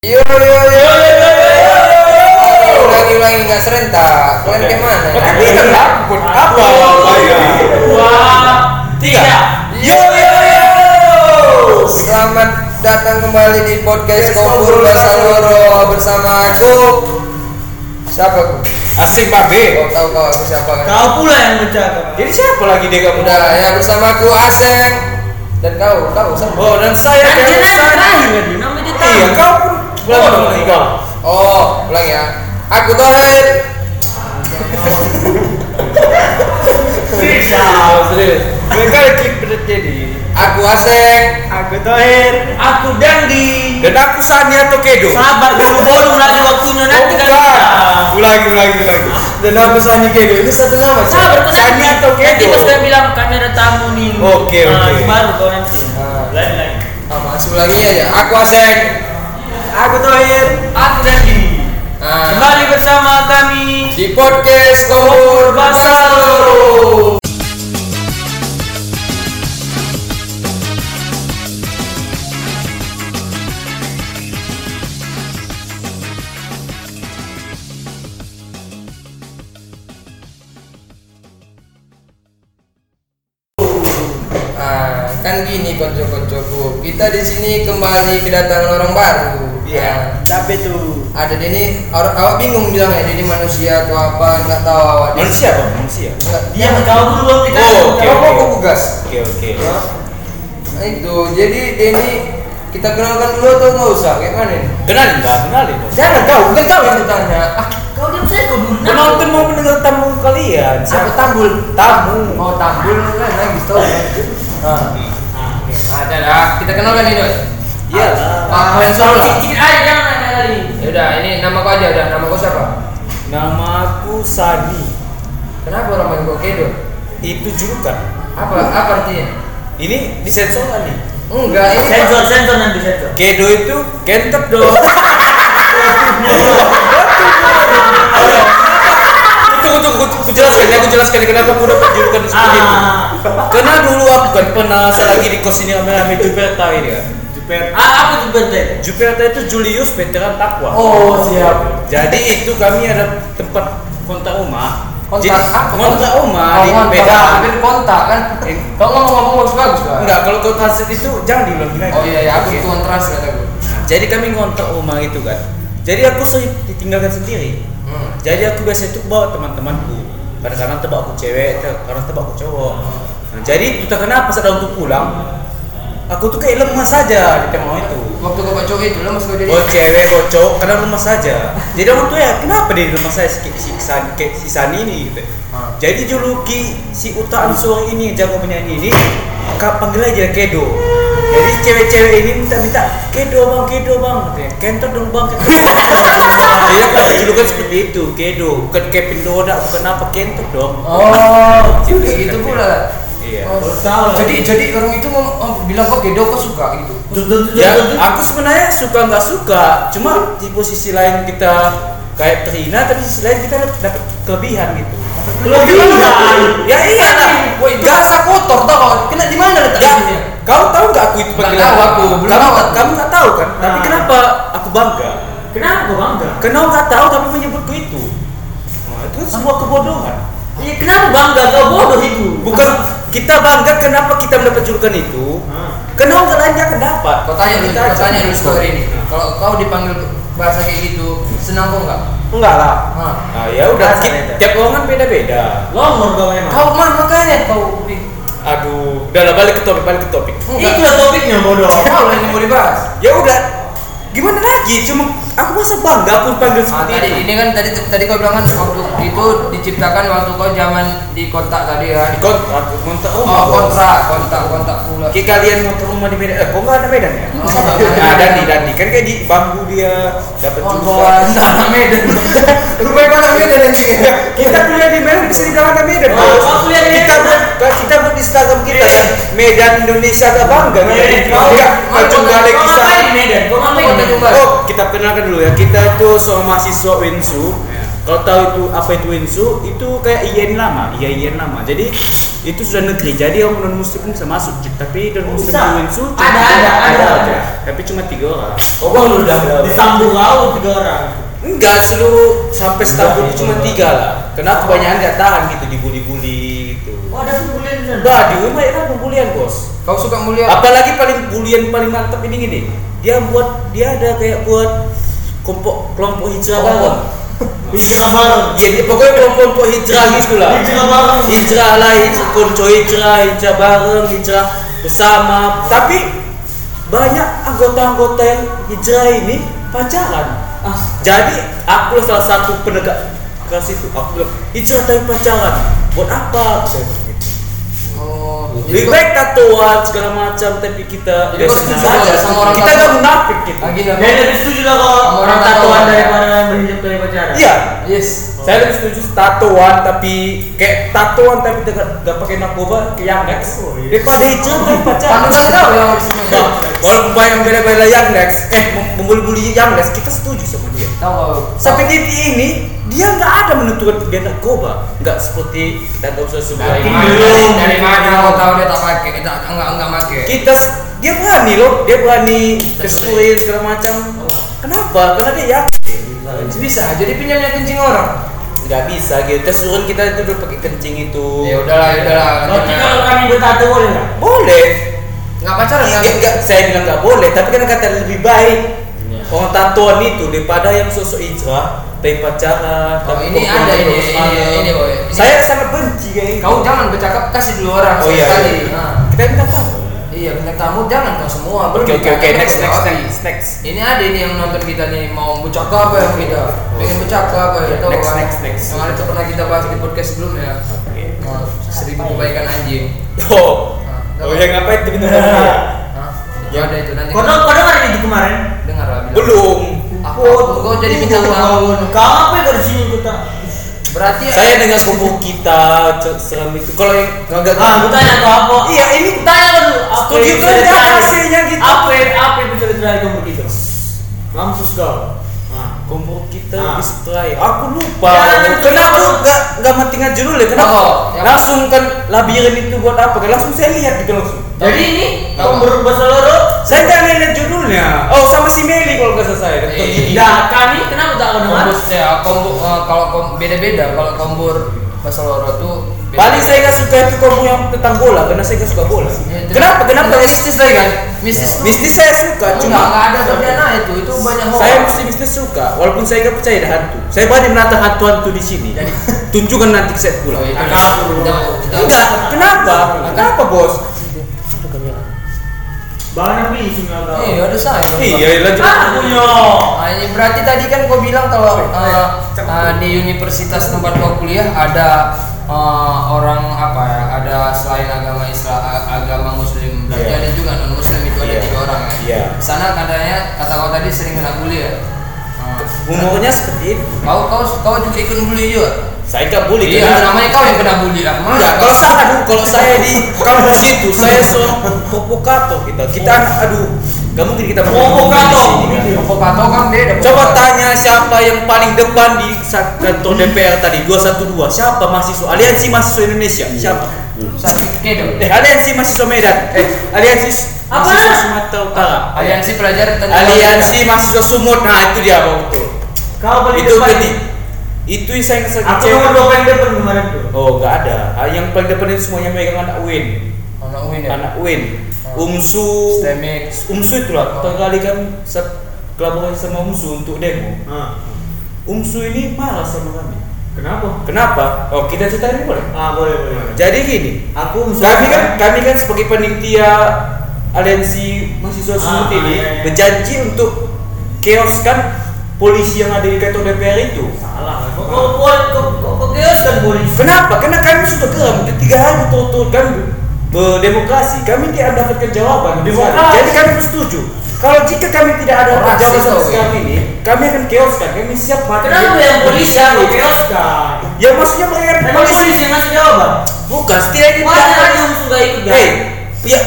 Yo yo yo Ulangi ulangi nggak serentak. Kalian gimana? Oke, bisa takut. Apa? dua, tiga. Yo yo yo. Selamat datang kembali di podcast Kompur Kompur Bahasa Bahasa Loro bersama aku. Siapa aku? Asik babe. Kau tahu kau aku siapa kan? Kau pula yang bercakap. Jadi siapa lagi dia kamu? Udah ya bersama aku Aseng dan kau kau siapa? Oh dan saya Kan dan dia saya. terakhir tadi, namanya dia tahu. Iya kau belum Oh, lagi kau. Oh, ulang ya. Aku Tohir. Bisa. Serius. Mereka klik jadi. Aku Aseng. Aku Tohir. Aku Dandi. Dan aku Sani atau Kedo. Sabar dulu belum lagi waktunya nanti kan. bukan. Ulangi ulangi ulangi. Dan aku Sani Kedo. Itu satu nama sih. Sabar kau Sani nanti. atau Nanti pas saya bilang kamera tamu nih. Oke, Nah, oke. Baru kau nanti. Ah. Lain lain. Ah, masuk lagi aja. Aku Aseng. Aku Tohir. Aku Dandi. Kembali bersama kami di podcast Kompur Bahasa kan gini konco-koncoku. Kita di sini kembali kedatangan orang baru. Iya. Tapi tuh. Ah, ada ini orang awak bingung bilang ya ini manusia atau apa nggak tahu awak. Manusia bang manusia. Nggak- Dia kau dulu dikasih. Oh, oke, mau oke. aku gas? Oke oke. Nah itu, jadi Denny kita kenalkan dulu atau nggak usah? Kayak mana ini? Kenalin bang kenalin. Jangan kau, bukan kau yang bertanya. Ah, Kau diam saja kau dulu. Penonton mau mendengar tamu kalian. siapa tambul? Tamu. Oh tambul kan lagi tahu. Ah, Ada dah. Kita kenalkan ini. Doi. Iya. Ah, yang Kalau solo. sedikit aja jangan nanya lagi. Ya udah, ini nama kau aja udah. Nama kau siapa? Nama aku Sani. Kenapa orang main kau kedo? Itu julukan. Apa apa artinya? Ini disensor nggak nih? Enggak, ini Sensor, sensor nanti sensor. Kedo itu kentet dong. Tunggu tunggu, aku jelaskan ya, aku jelaskan kenapa aku dapat julukan seperti itu. Ah, Karena dulu aku kan pernah saya lagi di kos ini sama namanya Juperta ini kan. Juperta. ah, apa tuh berte? Juperta itu Julius veteran takwa. Oh, siap. Jadi itu kami ada tempat kontak rumah. Kontak Jadi, apa? kontak rumah Oh, di kontak. Medan. Ambil kontak kan. Eh. Kau ngomong-ngomong bagus-bagus kan? Enggak, kalau kau translate itu jangan diulangi lagi. Oh iya, iya aku tuan translate aku. Nah, jadi kami ngontak rumah itu kan. Jadi aku sering ditinggalkan sendiri. Hmm. Jadi aku biasa itu bawa teman-temanku. Kadang-kadang bawa aku cewek, kadang bawa aku cowok. Nah, jadi entah kenapa saat untuk pulang, aku tuh kayak lemas saja di tengah itu. Waktu kau cowok itu lemas kau jadi. Oh cewek, oh cowok, kadang lemas saja. Jadi aku tuh ya kenapa dia lemas saya si, si, San- kayak si Sani ini gitu. Ah. Jadi juluki si Uta Ansur ini jago penyanyi ini, kak panggil aja Kedo. Jadi cewek-cewek ini minta-minta Kedo bang, Kedo bang, katanya. Kentot dong bang, aku dapat julukan seperti itu, Kedo. Bukan Kevin Doda, bukan apa kentot dong. Oh, Gitu, jadi gitu pula. Iya. Oh, Baru tahu lah. jadi jadi orang itu oh, bilang kok gedo kok suka gitu. Ya, aku sebenarnya suka nggak suka, cuma di posisi lain kita kayak terhina, tapi sisi lain kita dapat kelebihan gitu. Kelebihan. Ya iya lah. Woi, rasa kotor tau kau. Kena di mana letak Ya, sini? kau tahu nggak aku itu Nggak panggilan tahu aku, belum kamu, kamu nggak tahu kan? Tapi Nah. kenapa aku bangga? Kenapa kau bangga? Karena kau nggak tahu tapi menyebutku itu. Nah, itu sebuah kebodohan. Iya kenapa bangga kau bodoh itu? Bukan kita bangga kenapa kita mendapat julukan itu? Ah. Orang lain akan dapat. Kau tanya dulu, Kita kau tanya dulu hari ini. Kalau kau dipanggil bahasa kayak gitu, senang kau nggak? Enggak lah. Hah. Nah, ya udah, itu. tiap orang kan beda-beda. Longor kau memang. Kau mana makanya kau Aduh, udah lah balik ke topik, balik ke topik. Itu lah topiknya bodoh. Kau yang mau dibahas. Ya udah, gimana lagi? Cuma aku masa bangga aku panggil Ah, seperti tadi itu. ini kan tadi tadi kau bilang kan waktu itu diciptakan waktu kau zaman di kontak tadi kan. Kontrak, kontrak Oh, rumah. bos. kontrak, kontak, kontak pula. Kayak kalian ngontrak rumah di Medan, eh kok nggak ada Medan ya? Oh, nggak ada. Nah, Dandi, Dandi kan kayak di bambu dia dapat Oh, juga. tanah Medan. Rumah mana Medan yang bikin? Kita kuliah di Medan bisa dibilang ada Medan. Oh, kau kuliah di kita Medan. buat kita buat di Instagram kita kan Medan Indonesia gak bangga kita. Eh, Enggak, kisah. ngapain di Medan? Di Medan? Oh, kita kenalkan dulu ya. Kita itu seorang mahasiswa Winsu. Kalau tahu itu apa itu Winsu, itu kayak IAIN lama, iya IAIN lama. Jadi itu sudah negeri. Jadi orang non muslim pun bisa masuk. Tapi non muslim di Winsu cuma Ada, ada, ada. aja. Tapi cuma tiga orang. Oh, bang udah disambung laut tiga orang. Enggak, seluruh sampai Istanbul itu cuma tiga lah. Karena kebanyakan nggak tahan gitu dibully-bully gitu. Oh, ada pembulian di sana. Bah, di rumah ya kan pembulian bos. Kau suka mulia? Apalagi paling bulian paling mantap ini gini. Dia buat dia ada kayak buat kelompok kelompok hijrah Kelompok. bareng. Hijrah bareng. Dia pokoknya kelompok-kelompok hijrah gitu lah. Hijrah bareng. Hijrah lah, hijrah, konco hijrah, hijrah bareng, hijrah bersama. Tapi banyak anggota-anggota yang hijrah ini pacaran. Ah. Jadi aku salah satu penegak keras itu. Aku bilang hijrah tapi pacaran. Buat apa? Bilang gitu. Oh, Lebih baik tatoan segala macam tapi kita Jadi kau biasa saja. sama orang kita nggak munafik gitu. lagi dah. Dan lebih setuju lah kalau orang ya. daripada berhijab dari pacaran. Iya, Yes. Saya lebih setuju tatoan tapi kayak tatuan tapi tidak nggak pakai narkoba kayak yang next. Oh, iya. Daripada hijau. Panutan kau yang harus Nah, Walaupun banyak yang bela-bela yang next, eh mem- membuli-buli yang next, kita setuju sama dia. Tahu. Sampai titik ini dia nggak ada menentukan dia narkoba, nggak seperti kita tahu sudah sebelah dari mana? Dari mana kau tahu dia tak pakai? Kita enggak enggak pakai. kita dia berani loh dia berani kesulitan segala macam kenapa karena dia yakin Bisa jadi pinjamnya kencing orang. nggak bisa gitu tes turun kita itu udah pakai kencing itu Ya udahlah, ya udahlah. Berarti kalau kami bertato boleh nggak? boleh Enggak pacaran ya, kan? nggak saya bilang nggak boleh tapi kan kata lebih baik orang tatoan itu daripada yang sosok hijrah tapi pacaran Oh, tapi ini ada, ini, ini, ini, boy. Ini- saya sangat benci kayak gitu Kau jangan bercakap kasih dulu orang oh iya, sekali. iya. Nah. kita minta tahu Iya, bintang tamu jangan kau semua. oke Belum oke oke bercakap, next kau next jawab. next next Ini ada ini yang nonton kita nih mau bercakap apa yang kita pengen bercakap apa ya tahu Next, kan? next, next. Yang ada tuh pernah kita bahas di podcast sebelumnya. Oke. Nah, seribu kebaikan anjing. oh Nah, oh yang apa itu minta tahu ya? Hah? Ya ada itu nanti. Kau kau dengar itu kemarin? dengar lah. bilang. belum Ah, kau, jadi minta tahu. Kau apa yang dari sini kita? Berarti saya dengan kumpul kita seram itu kalau yang nggak Ah, aku tanya kau apa? iya ini Aku tanya dulu. Apa Studio kan ada? AC-nya gitu. Apa yang apa yang bisa dicari kamu kita? Mampus kau. Nah. kumpul kita Ah. di setelah aku lupa Jangan kenapa aku nggak nggak mentingat judul ya kenapa Oh, yang- langsung kan labirin itu buat apa kan langsung saya lihat gitu langsung Jadi ini kau berubah seluruh. Saya nggak lihat judulnya oh sama si Meli kalau nggak salah saya Dokter Eh. Nah, kami kenapa tak kau dengar? kombur ya kombur eh, kalau kom- beda-beda kalau kombur bahasa loro tuh paling saya nggak suka itu kamu yang tentang bola karena saya nggak suka bola Ya, itu- kenapa kenapa itu mistis lagi kan mistis tuh mistis saya suka cuma cuma nggak ada perdana itu itu banyak hoax Saya mesti bisnis suka, walaupun saya nggak percaya ada hantu. Saya berani menata hantu-hantu di sini. Jadi tunjukkan nanti saya pulang. Oh, itu kita- Enggak, kenapa? Kenapa bos? Banyak nih singa kau. Eh, ada saya. Iya, lanjut. Ah, punya. Nah, ini berarti tadi kan kau bilang kalau eh, eh, di universitas tempat kau kuliah ada eh, orang apa ya? Ada selain agama Islam, agama Muslim, berarti Iya. ada juga non Muslim itu ada Iya. tiga orang ya. Iya. Di sana katanya kata kau tadi sering kena bully ya. Humornya seperti itu. Kau kau kau juga ikut bully juga. Saya nggak bully. Iya, namanya kau yang kena bully lah. Enggak, kalau saya aduh, kalau saya di kampus itu saya seorang provokator kita. Kita anak aduh, gak mungkin kita di sini, kan. Beda. Coba tanya siapa yang paling depan di kantor DPR tadi 212 siapa mahasiswa aliansi mahasiswa Indonesia siapa. Eh aliansi mahasiswa Medan. Eh aliansi Apa? mahasiswa Sumatera Utara. Aliansi pelajar tentang aliansi mahasiswa Sumut. Nah itu dia bang betul. Kau paling itu depan. itu yang saya saya Aku nomor dua paling depan kemarin tuh. oh nggak ada. Ah, yang paling depan itu semuanya megang anak Win. Anak Win ya. anak Win. Oh. Umsu. Stemix. Umsu itulah. Kali kan kolaborasi sama Umsu untuk demo. Ah. Umsu ini marah sama kami Kenapa? kenapa oh kita ceritain boleh Ah, boleh boleh. jadi gini Aku kami kan kami kan sebagai panitia aliansi mahasiswa Sumut Ah, ini iya, iya. berjanji untuk keoskan polisi yang ada di kantor DPR itu salah. Kok kok kok kok kok kok chaos kan polisi? kenapa karena kami sudah geram udah tiga hari berturut-turut kan berdemokrasi kami tidak mendapatkan jawaban Demokrasi. jadi kami setuju kalau jika kami tidak ada jawaban sampai sekarang ini kami akan keoskan kami siap mati Kenapa yang polisi yang Jadi, chaos kan? ya maksudnya mereka Emang polisi polisi yang ngasih jawaban? bukan setidaknya Mana tidak- ada yang sudah ikut kan? Hei, ya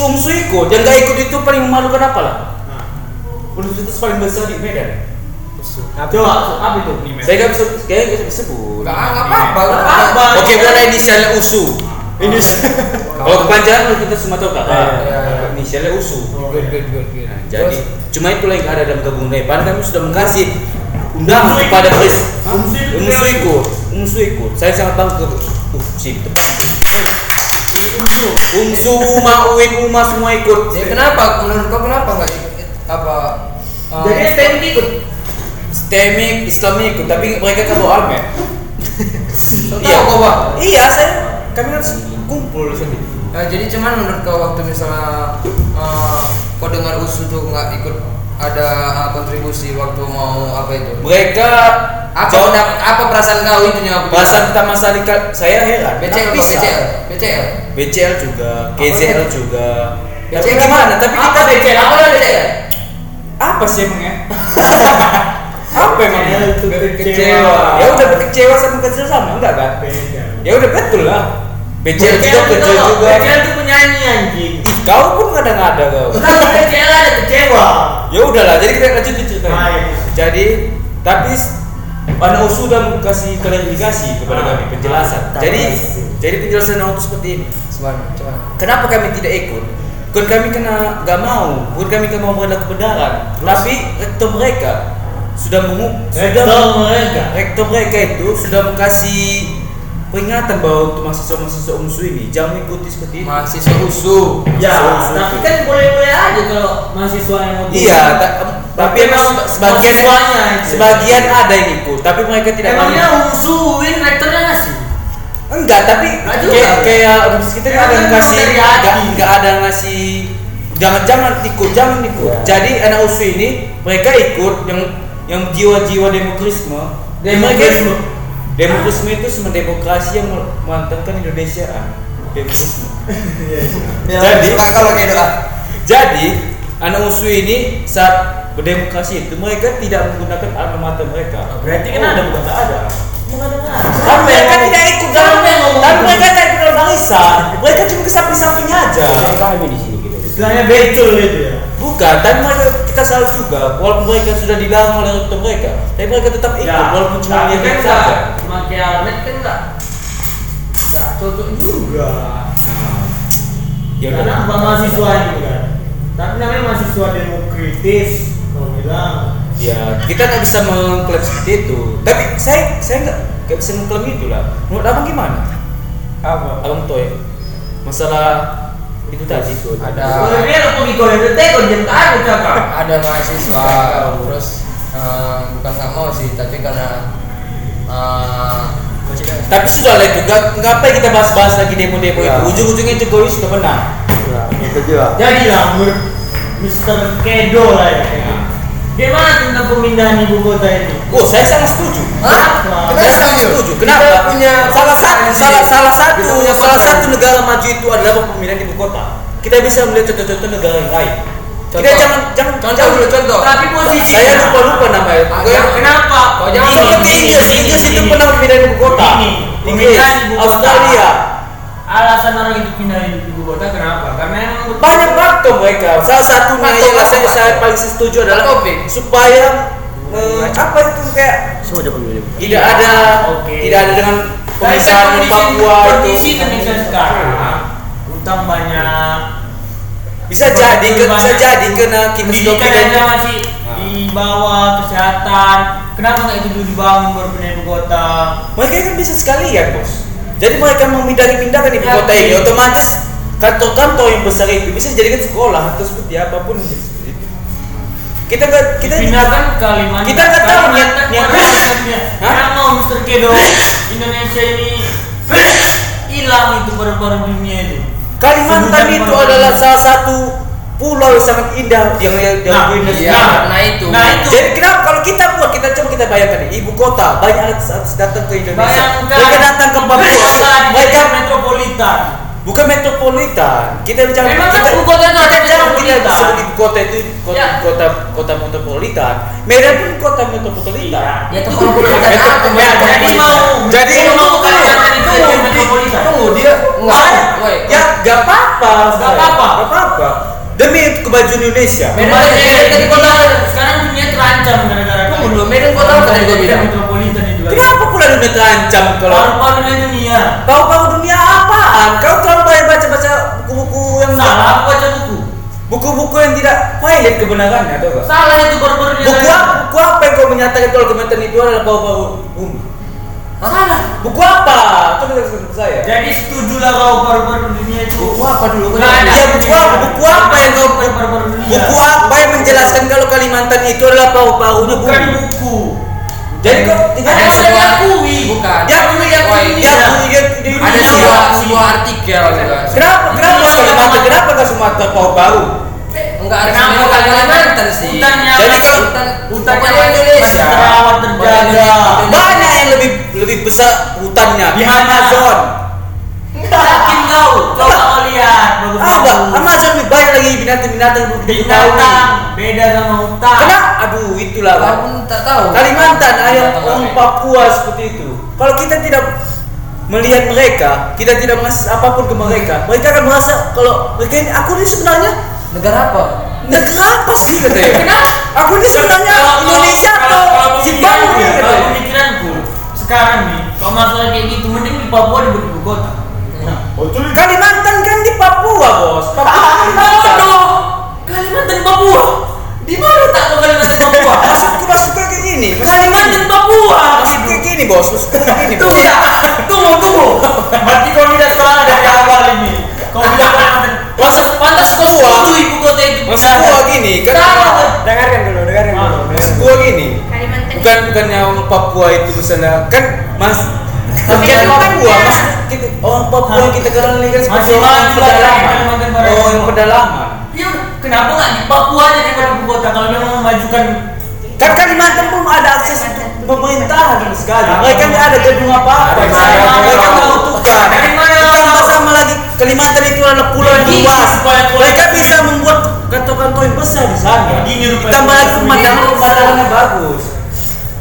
Umsu ikut, yang gak ikut itu paling memalukan apa lah? Nah. Universitas paling besar di Medan. Coba, apa itu? Saya nggak bisa, kayaknya nggak bisa sebut. Nggak nggak apa-apa. Oke, boleh inisialnya USU. Ini kalau kepanjangan kita semua tahu kan. Iya, iya, iya. Inisialnya USU. Good, good, good, good. Nah, jadi cuma itulah yang ada dalam gabungan Depan kami sudah mengasih undangan kepada. Chris. Umsu ikut. Umsu ikut. Saya sangat bangga. Uh, sih di depan. Umsu, Uma, Uin, Uma semua ikut. ya kenapa? Menurut kau kenapa nggak ikut? Apa? eh, Jadi STM ikut. Stemik, Islam ikut, tapi mereka kan bawa almet. Tahu kau bang? Iya, saya kami kan kumpul sendiri. Eh, jadi cuman menurut kau waktu misalnya eh, kau dengar usu tuh nggak ikut ada eh, kontribusi waktu mau apa itu? Mereka Apa jauh- apa perasaan kau itu aku Perasaan pertama sekali ka- saya heran. BCL kok bisa? BCL BCL BCL juga, KZL juga. Tapi BCL gimana? Tapi apa kita BCL? Apa lah BCL? apa sih emangnya? apa emangnya? itu kecewa. Ya udah kecewa sama kecil sama enggak kan? Ya udah betul lah. BCL juga BCL kecil juga. BCL itu penyanyi anjing. Kau pun ngada-ngada kau. Kalau BCL ada kecewa. Ya udahlah, jadi kita lanjut di ceritanya. Ah, iya. Jadi tapi USU sudah kasih klarifikasi kepada Ah. kami penjelasan. Tak Jadi jadi penjelasan itu seperti ini. Cuman. Kenapa kami tidak ikut? Bukan kami kena gak mau, bukan kami kena mau mengadak kebenaran, tapi rektor mereka sudah mengu sudah Rektor mereka. rektor mereka itu sudah kasih peringatan bahwa untuk mahasiswa-mahasiswa UMSU ini jangan mengikuti seperti ini. Mahasiswa usu. Ya, Mahasiswa tapi UMSU. kan boleh-boleh aja kalau mahasiswa yang mau Iya, ta- tapi emang sebagian mahasiswanya itu. sebagian ada yang ikut, tapi mereka tidak Emangnya mau. umsuin rektornya ngasih? Enggak, tapi Enggak kayak kayak kita nggak ada kan yang ngasih, dari nggak hati. nggak ada ngasih jangan jangan ikut, jangan ikut. Ya. Jadi anak USU ini mereka ikut yang yang jiwa-jiwa demokrasme. Demokrasme. Demokrasme itu semua demokrasi yang memantapkan Indonesia. Demokrasme. Jadi suka kalau kayak doa. jadi anak USU ini saat berdemokrasi itu mereka tidak menggunakan alma mater mereka. Berarti kan ada, bukan tak ada. Tapi mereka tidak ikut dalam tapi gitu? mereka tidak ikut dalam barisan. Mereka cuma ke samping-sampingnya aja. kami di sini. Istilahnya betul itu ya. Bukan, tapi mereka kita salah juga. Walaupun mereka sudah dilarang oleh rektor mereka, tapi mereka tetap ikut walaupun cuma lihat kan saja. pakai almet kan enggak enggak cocok juga. Nah, ya. Karena apa mahasiswa itu kan. Tapi namanya mahasiswa demokratis kalau bilang. Ya, kita nggak bisa mengklaim seperti itu. Tapi saya saya nggak nggak bisa mengklaim itu lah. Menurut abang gimana? Apa? Abang Toy, masalah itu tadi itu Ada itu ada mahasiswa terus eh, bukan nggak mau sih tapi karena eh, Tapi sudah lah itu, nggak ngapain kita bahas-bahas lagi demo-demo Ya. itu. Ujung-ujungnya Jokowi sudah menang. Ya, itu juga. Jadilah menurut Mr. Kedo lah ya. Gimana tentang pemindahan ibu kota ini? Oh, saya sangat setuju. Hah? Kenapa? Saya sangat setuju. Kenapa? Kita punya salah satu salah salah satu Kita punya salah satu negara maju itu adalah pemindahan ibu kota. Kita bisa melihat contoh-contoh negara yang lain. Kita Contoh. jangan jangan Contoh jangan- dulu, contoh. Tapi posisi Saya lupa lupa namanya. Ah, Kayak- jangan- Kenapa? Kok jangan Gini, seperti Inggris, Inggris itu pernah memindahin ibu kota. Inggris, pemindahan. Australia. Alasan orang itu pindah ibu kota kenapa? Karena emang betul- Banyak faktor mereka. Salah satunya Faktor yang apa, saya, saya paling setuju adalah Topik. supaya eh, apa itu kayak tidak ada Oke. tidak ada dengan kan pemisahan kondisi- Papua kondisi itu Indonesia sekarang utang banyak bisa jadi ke, bisa banyak. jadi kena aja masih Nah. di bawah kesehatan kenapa nggak itu dulu dibangun baru pindah ibu kota mereka kan bisa sekalian bos jadi mereka memindahkan ibu kota ini otomatis kantor-kantor yang besar itu bisa dijadikan sekolah atau seperti apa pun seperti itu. kita nggak kita dipindahkan Kalimantan kita nggak tahu niat Kalimantan niat mana maksudnya? Hah? Karena mau Mr. Kedo Indonesia ini hilang itu paru-paru dunia itu Kalimantan itu adalah salah satu pulau yang sangat indah yang yang, yang Nah, indah iya, sekali. nah itu. nah itu Jadi kenapa kalau kita buat kita coba kita bayangkan nih, ibu kota banyak artis-artis datang ke Indonesia. bayangkan mereka datang ke Papua. mereka metropolitan bukan metropolitan. Kita bicara Memang kan kita ibu kota itu kita jangan kita metropolitan. sebut ibu kota itu kota Ya. kota, kota metropolitan. Medan pun kota metropolitan. ya itu kalau kita Metro- apa ya, jadi mau Jadi mau metropolitan tunggu dia nggak ya gak apa-apa. Gak apa-apa. Gak apa-apa. Demi kemajuan Indonesia. Medan tadi- kota sekarang dunia terancam gara-gara dulu. Medan kota tadi bilang? metropolitan itu. Kenapa pula dunia terancam kalau Paru-parunya dunia. Tahu-tahu dunia apaan? Kau terlalu banyak baca-baca buku-buku yang Salah aku baca buku. buku-buku yang tidak valid kebenarannya, atau? Salah itu paru-parunya. Buku apa, buku apa yang kau menyatakan kalau Kementerian itu adalah bau-bau bumi? Salah. Buku apa? Kasih ke saya. Jadi setujulah kau paru-paru dunia itu. Buku apa dulu? Nggak ada Ya, buku apa? Buku apa yang kau paru-paru dunia? Buku apa yang menjelaskan kalau Kalimantan itu adalah bau-baunya Bukan bumi? buku. Jadi kau Ada tidak yang sebuah- diakui. Bukan. Diakui, diakui ya, ya, Ada sebuah sebuah artikel juga. Kenapa? Kenapa Kalimantan? iya. Kenapa nggak Sumatera bau-bau? Enggak ada Kenapa sebenarnya Kalimantan sih. Hutannya Jadi kalau hutan hutannya Indonesia. terawat terjaga. Banyak yang lebih lebih besar hutannya di Di? Amazon. Yakin kau? Coba kau lihat. Apa? Bagus-bagus. Amazon lebih banyak lagi binatang-binatang. Binatang beda sama hutan. Kenapa? Aduh, itulah Aku tak tahu. Kalimantan ada orang? Papua seperti itu. Kalau kita tidak melihat mereka, kita tidak mengasih apa pun ke mereka, mereka akan merasa kalau mereka ini aku ini sebenarnya Negara apa? negara apa sih katanya? Kenapa? Aku ini sebenarnya Indonesia atau Zimbabwe Kalau pemikiranku sekarang nih, kalau masalah kayak gitu mending di Papua dibuat ibu kota. Kalimantan kan di Papua, Bos. Papua Ah, Kalimantan. bodoh. Kalimantan Papua. Di mana tak tahu Kalimantan Papua? Maksudku maksudku kayak gini. Kalimantan. Papua. Maksudku kayak gini, Bos. Maksudku kayak gini, Bos. Tunggu ya, tunggu tunggu. Berarti kau tidak salah dari awal ini. Kau bilang Kalimantan. Pantas pantas kau Papua. setuju ibu kota itu. Maksud gini, kan kan? Dengarkan dulu, Bukan bukannya orang Papua itu misalnya kan Mas Tapi Bukan kan Papua, ya. mas kita, orang Papua yang kita kenal ini kan seperti Masih orang pedalaman. Oh, yang pedalaman. Ya, kenapa nggak di Papua aja daripada ibu kota kalau memang memajukan Kan Kalimantan belum ada akses untuk pemerintahan sama sekali. Mereka nggak ada gedung apa-apa. Mereka nggak butuhkan. Mana? Ditambah sama lagi Kalimantan itu adalah pulau yang luas. Mereka bisa membuat kantor-kantor yang besar di sana. Ditambah lagi pemandangan pemandangannya bagus.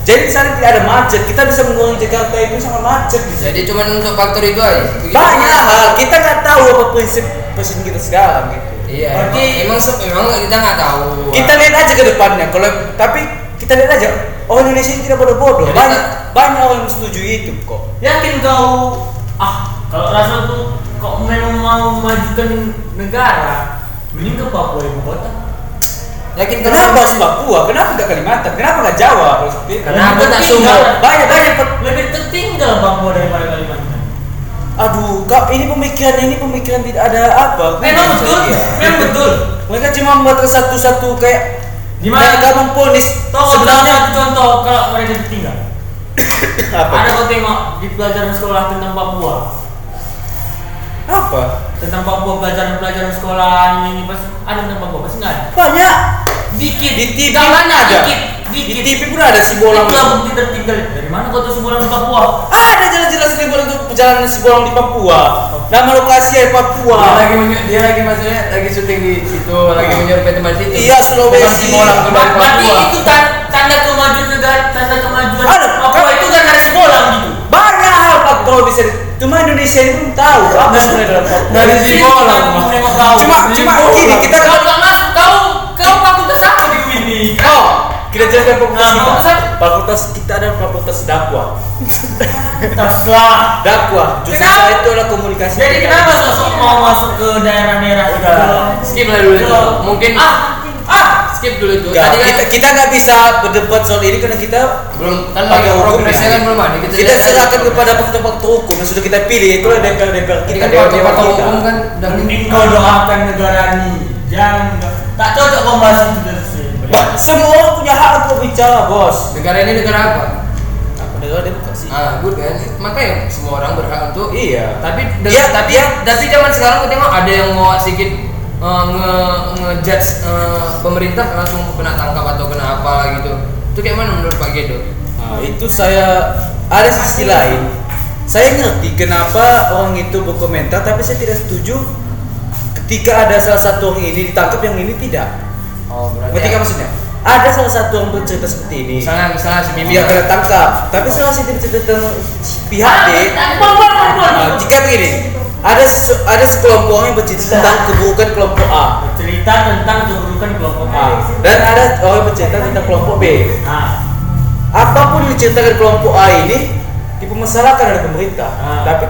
Jadi di sana tidak ada macet. Kita bisa mengurangi Jakarta itu sangat macet di sana. Jadi cuma untuk faktor itu aja. Begitu. banyak hal kita nggak tahu apa prinsip presiden kita sekarang gitu Iya. Berarti- emang emang, kita nggak tahu. kita lihat aja ke depannya kalau tapi kita lihat aja orang Indonesia ini tidak bodoh-bodoh Jadi banyak tak- banyak orang yang setuju itu kok Yakin kau ah kalau rasa tuh kok memang mau memajukan negara mending ke Papua ibu kota. Yakin kenapa harus Papua kenapa nggak Kalimantan kenapa nggak Jawa kalau seperti itu Kenapa tertinggal. Sumbar? Banyak, banyak. lebih tertinggal Papua daripada Kalimantan. aduh kak ini pemikiran ini pemikiran tidak ada apa Memang betul, memang betul. mereka cuma membuat satu-satu kayak Gimana? kayak kampung ponis sebenarnya satu contoh kalau mereka tertinggal. apa Ada kau tengok di pelajaran sekolah tentang Papua. apa Tentang Papua pelajaran-pelajaran sekolah ini, ini pasti ada tentang Papua pasti nggak ada. banyak Dikit. di TV Nggak mana ada Dikit. di. TV pun ada si bolang Itulah bukti tertinggal. Dari mana kau tahu sebulan Papua? ada jelas-jelas si bolang itu perjalanan si bolang di Papua nama lokasi ya Papua Dia lagi dia lagi maksudnya lagi syuting di situ, lagi menyerupet tempat situ. Iya, Sulawesi. Si bolang tuh dari Berarti Papua. itu tan- tanda kemajuan negara, tanda kemajuan Ada, Papua itu kan dari sekolah gitu. banyak hal faktor bisa di- cuma Indonesia ini belum tahu apa sebenarnya dalam Papua Dari si kau. cuma cuma gini kita Kau nggak masuk, kau kau fakultas apa di UIN nih? oh kita jelaskan fakultas kita fakultas kita ada fakultas dakwah Terserah. dakwah saya itu adalah komunikasi Jadi kenapa sosok mau masuk ke daerah-daerah itu? Udah. Skip lah dulu itu. Ke- Mungkin ah ah skip dulu itu. Enggak, Tadi kan kita kita nggak bisa berdebat soal ini karena kita belum kan Pakai progresnya ya. kan belum ada. Kita, kita serahkan kepada faktor-faktor hukum yang sudah kita pilih itu adalah DPR DPR kita kan kita hukum kan udah Mending kau doakan negara ini. Jangan tak cocok kau bahas itu. Bah, semua orang punya hak untuk bicara bos Negara ini negara apa? apa negara demokrasi Ah, good kan. Makanya semua orang berhak untuk iya tapi Iya, tapi iya. tapi zaman sekarang kita tengok ada yang mau sedikit eh, nge ngejudge eh, pemerintah langsung kena tangkap atau kena apa gitu. Itu kayak mana menurut Pak Gedo? Nah, itu saya ada sisi lain. Saya ngerti kenapa orang itu berkomentar, tapi saya tidak setuju ketika ada salah satu orang ini ditangkap, yang ini tidak. Oh, Ngerti nggak maksudnya? Ada salah satu orang bercerita seperti ini, Misalnya misalnya si Mimi dia kena tangkap, tapi salah satu bercerita tentang pihak B. Nah, jika begini, ada ada sekelompok orang yang bercerita tentang keburukan kelompok A, Cerita tentang keburukan kelompok A. Dan ada orang yang bercerita tentang kelompok B. Nah, apa pun yang diceritakan kelompok A ini dipermasalahkan oleh pemerintah. Ah. tapi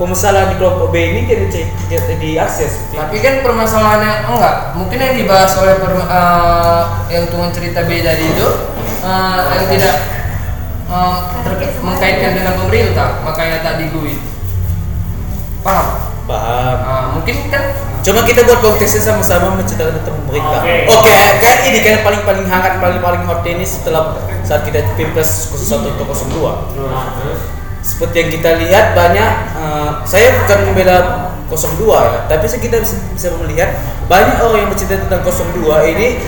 permasalahan di kelompok B ini tidak di- tidak diakses Tapi kan permasalahannya enggak, mungkin yang dibahas oleh per- eh, yang tuan cerita B tadi itu eh, yang tidak eh, terkait- mengkaitkan dengan pemerintah, makanya tak digui. Paham? paham Ah, mungkin kan Coba kita buat konteksnya sama-sama menceritakan tentang pemerintah. Oke. Oke, kayak ini kan paling paling hangat paling paling hot ini setelah saat kita pilpres 01 atau 02. Nah, terus Seperti yang kita lihat banyak, eh, saya bukan membela 02 ya, tapi saya kita bisa, melihat banyak orang yang bercerita tentang 02 ini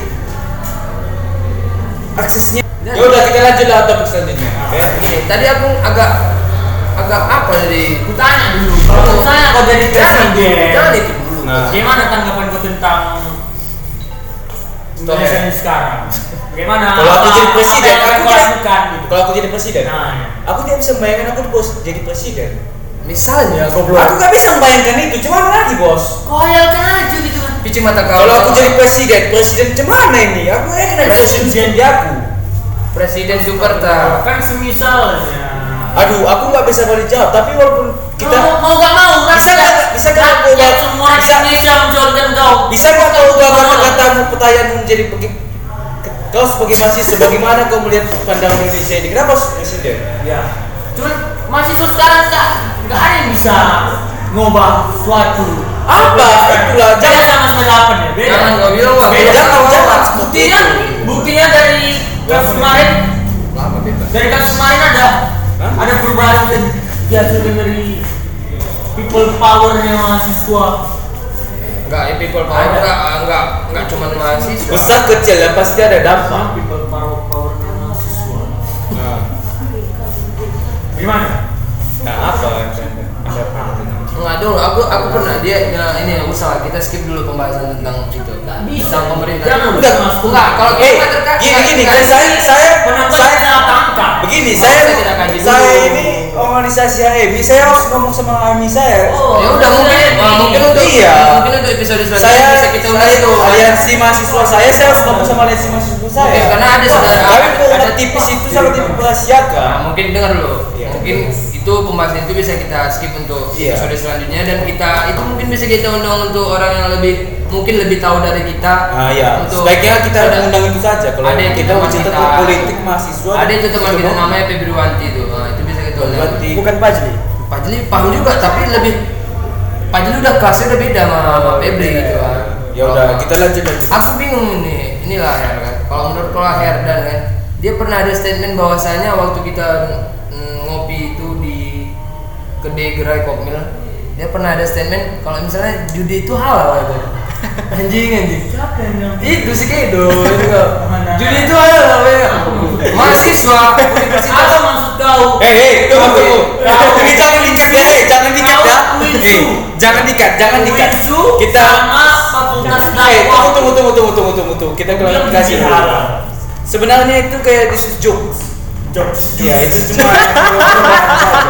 aksesnya. Ya udah kita lanjut lah topik selanjutnya. Ya. gini, tadi aku agak agak apa jadi Aku tanya dulu, kalau misalnya kau jadi presiden, Jangan itu dulu. Nah. gimana tanggapan kau tentang Indonesia sekarang? Bagaimana? Kalau aku jadi apa presiden, aku kau tidak- lakukan gitu? Kalau aku jadi presiden, Nah, ya. aku tidak bisa membayangkan aku bos jadi presiden. Misalnya Aku goblok. gak bisa membayangkan itu, cuman lagi bos. Kau hayalkan aja gitu kan. Pici mata kau. Kalau aku jadi presiden, presiden cemana ini? Aku ya kena presiden seperti aku. presiden Jakarta. Kan semisalnya. Aduh, aku nggak bisa balik jawab. Tapi walaupun kita mau, mau gak mau kan Bisa nggak- bisa nggak kau ubah- bisa- Indonesia menjolkan kau bisa nggak kau ubah kata-katamu pertanyaanmu menjadi kau sebagai mahasiswa bagaimana kau melihat pandangan Indonesia ini? Kenapa harus presiden? ya cuman mahasiswa sekarang nggak nggak ada yang bisa ngubah suatu Apa? Itulah, beda jangan- sama sembilan delapan ya beda Jangan kau bilang beda jangan, jangan. buktinya buktinya dari kasus kemarin Lama dari kasus kemarin ada Hah? ada perubahan yang dihasilkan dari people powernya mahasiswa Enggak, ya people power Ada. enggak enggak enggak cuma mahasiswa. Besar kecil ya pasti ada dampak. people power powernya mahasiswa Nah, gimana nah apa? Enggak dong, aku aku pernah dia ya, ini usaha kita skip dulu pembahasan tentang itu. bisa. Tentang pemerintah. Jangan Enggak, Mas. enggak kalau Eh, kita terkait gini gini kan saya saya Penampilan saya tangkap. begini saya kita kaji dulu? saya ini organisasi HMI saya harus ngomong sama HMI saya Oh, Ya udah mungkin mungkin untuk Iya. mungkin untuk episode selanjutnya saya bisa kita undang itu. aliansi mahasiswa saya saya harus ngomong sama aliansi mahasiswa saya karena ada saudara ada- produk ada- tipis itu sangat Nah, diperahasiakan mungkin dengar dulu. Iya. Mungkin itu pembahasan itu bisa kita skip untuk Iya. episode selanjutnya dan kita itu mungkin bisa kita undang untuk orang yang lebih mungkin lebih tahu dari kita. nah ya Untuk- sebaiknya kita ada- undang itu saja kalau ada yang kita bercerita kita- tentang politik mahasiswa Ada itu teman kita mau- namanya Febriwanti itu. Nah, itu bisa kita undang. Berarti Bukan Pajli. Pak Jeli paham juga tapi lebih Pak Jeli udah kelasnya udah beda sama, sama Febri gitu kan. ya udah kita lanjut lagi Aku bingung nih, inilah Her kan. Kalau menurut kalau Herdan kan, dia pernah ada statement bahwasanya waktu kita mm, ngopi itu kedai gerai Kokmil, dia pernah ada statement kalau misalnya judi itu halal gitu. Anjing anjing. Siapa yang bilang? Itu si Kedo itu kok. Mana? Judi itu halal ya. Mahasiswa Apa universitas maksud kau? Eh, eh, tunggu, tunggu. Kau- Ini jangan dikat ya, jangan dikat ya. Jangan dikat, jangan dikat. Kita sama fakultas Eh, dakwah. tunggu, tunggu, tunggu, tunggu, tunggu, tunggu. Kita klarifikasi. Sebenarnya itu kayak this is jokes. Jokes. Ya, itu cuma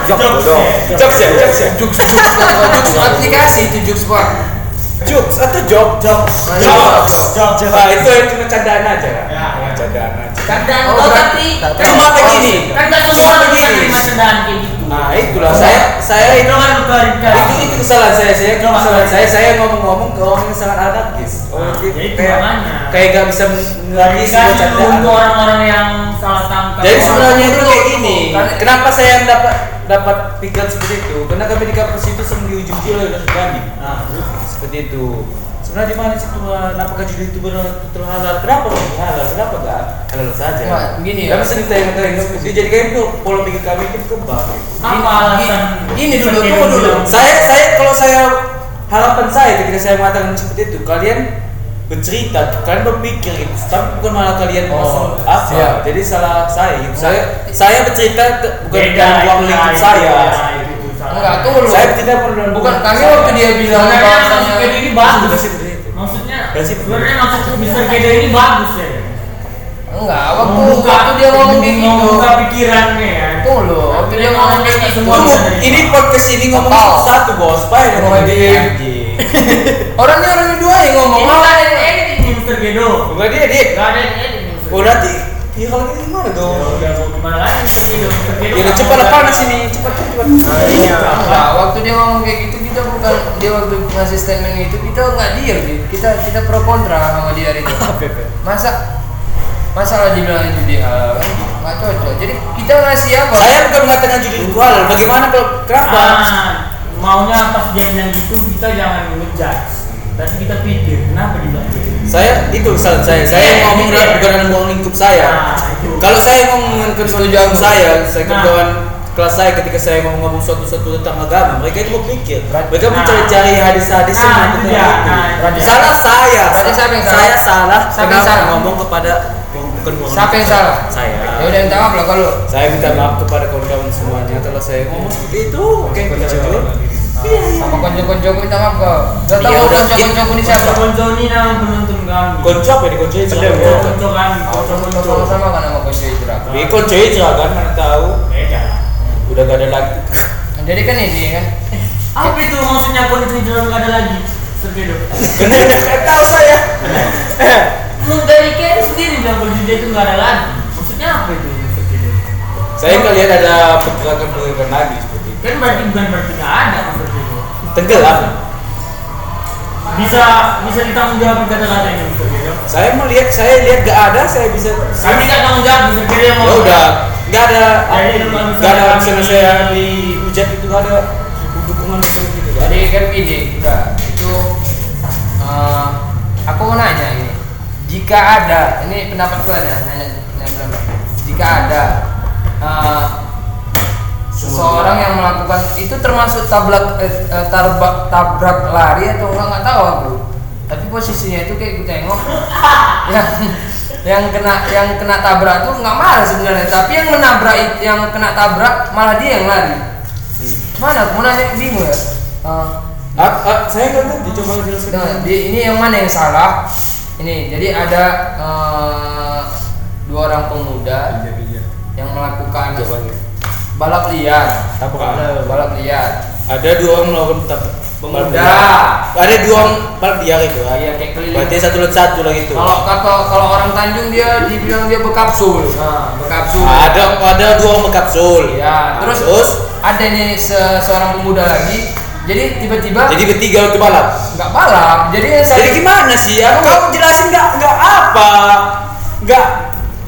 jokes, Jokes, dong. ya. Jokes ya, jokes ya. Jux Jux Jux aplikasi itu Jux Pak. Jokes atau jok? Jokes. Jokes. Jokes. Ah, itu cuma candaan aja. Ya, ya. Candaan aja. Kadang Oh, berarti- tapi Cuma begini. kan gak Cuma begini. terima candaan. Nah, itulah saya. Saya itu Itu kan itu itu kesalahan saya. Saya Coba. kesalahan saya. Saya ngomong-ngomong ke orang yang sangat anarkis oh, Nah, dia ya itu kayak kayak gak bisa mengerti sebuah candaan. untuk orang-orang yang salah tangkap. jadi Orang- sebenarnya itu kayak gini. kenapa saya dapat dapat pikiran seperti itu? Karena kami di kampus itu sering diuji-uji oleh Ustaz kami Nah, seperti itu sebenarnya di mana sih Tuhan apakah judi itu betul halal kenapa kok halal kenapa gak halal saja Wah, begini ya. kami sering dia jadi kayak itu pola pikir kami itu berkembang apa alasan? Gini dulu, tunggu Kevin dulu. saya saya kalau saya harapan saya ketika saya mengatakan seperti itu kalian bercerita kalian berpikir gitu tapi bukan malah kalian Oh, masuk apa siap. jadi salah saya gitu. Nah, saya saya bercerita bukan Beda, dalam ruang itu lingkup saya itu tuh. Enggak, saya tidak perlu Bukan kami waktu dia bilang Kedo ini bagus. Maksudnya, sebenarnya maksud Mister Kedo ini bagus ya. enggak, waktu Membuka- waktu dia ngomong kayak gitu. membuka pikirannya ya. Tunggu dulu, waktu dia ngomong kayak gitu. Semua ini podcast ini ngomong satu bos pak Oh, ngomong dia. Orangnya orang dua yang ngomong. Ini ada yang edit ini Mister Kedo. bukan dia dia Gak ada yang edit Mister oh nanti Iya kalau gitu gimana Ya dong? udah mau gimana lagi. Kedo Mr. Kedo Ya cepat panas ini, cepat cepat. Nah, waktu dia ngomong kayak gitu kita bukan dia waktu ngasih statement itu kita nggak diam sih. Kita kita pro kontra sama dia itu. Masa masalah dibilang itu dia kan nggak cocok. Jadi kita ngasih apa? Saya bukan mengatakan judi itu halal. Bagaimana kalau kenapa? Ah, maunya pas dia bilang gitu kita jangan ngejudge tapi kita pikir kenapa dia bilang gitu Saya itu salah saya. Saya Iya, ngomong iya. dalam bukan dalam ruang lingkup saya. Nah. Kalau saya ngomong ke Setuju kawan aku. saya, saya ke Nah. kawan kelas saya ketika saya ngomong ngomong suatu-suatu tentang agama, mereka itu berpikir, mereka Nah. mencari-cari hadis-hadis Nah, yang itu. Nah, itu. Salah saya. Berarti siapa yang salah? Saya salah. Siapa yang Kenapa salah? ngomong kepada bukan Siapa yang salah? Saya. Ya udah minta maaf lah kalau Saya minta maaf kepada kawan-kawan semuanya kalau saya ngomong seperti itu. Oke, kecil. Sama konco-konco minta maaf kok. Gak tahu Iya, konco-konco ini siapa? Konco ini nama penonton kami Konco apa ini konco itu? Konco konco kami konco konco Sama-sama kan sama konco itu Rak. Ini konco itu kan mana tahu. beda lah. Udah gak ada lagi. Jadi kan ini kan apa itu maksudnya konco itu nggak ada lagi Sergedo Gak tahu saya. Dari Ken sendiri bilang kalau dia itu nggak ada lagi maksudnya apa itu Saya lihat ada pergerakan-pergerakan lagi seperti itu. kan berarti bukan berarti nggak ada Tenggelam. bisa bisa ditanggung jawab kata-kata ini Sergedo Saya melihat, saya lihat gak ada, saya bisa. kami nggak tanggung jawab Sergedo yang Ya ngomong udah, nggak ada, misalnya nggak ada misalnya saya dihujat itu nggak ada dukungan itu gitu. Jadi kan gini, udah itu eh, aku mau nanya ini. Jika ada, ini pendapatku aja, nanya, nanya pendapat. Jika ada eh, seseorang yang melakukan itu termasuk tabrak eh, eh, tarbak- tabrak lari atau enggak nggak tahu aku. Tapi posisinya itu kayak gue tengok yang yang kena yang kena tabrak tuh nggak marah sebenarnya, tapi yang menabrak yang kena tabrak malah dia yang lari. Mana? Aku nanya bingung ya. Eh, Ah, ah, saya nggak tahu, dicoba jelaskan. Nah, di, ini yang mana yang salah? Ini, jadi ada eh, dua orang pemuda yang melakukan Jawabannya. Balap liar. Apa? Ada balap liar. Ada dua orang melakukan Pemuda. Ada dua orang balap liar itu. ah. Iya, kayak keliling. Berarti satu lawan satu lah gitu. Kalau kata kalau orang Tanjung dia dibilang dia bekapsul. Nah, bekapsul. ada ada dua orang berkapsul. Ya, terus, terus ada nih se- seorang pemuda lagi. Jadi tiba-tiba jadi bertiga untuk balap. nggak balap. Jadi saya Jadi gimana sih ya? Kau jelasin nggak nggak apa? Nggak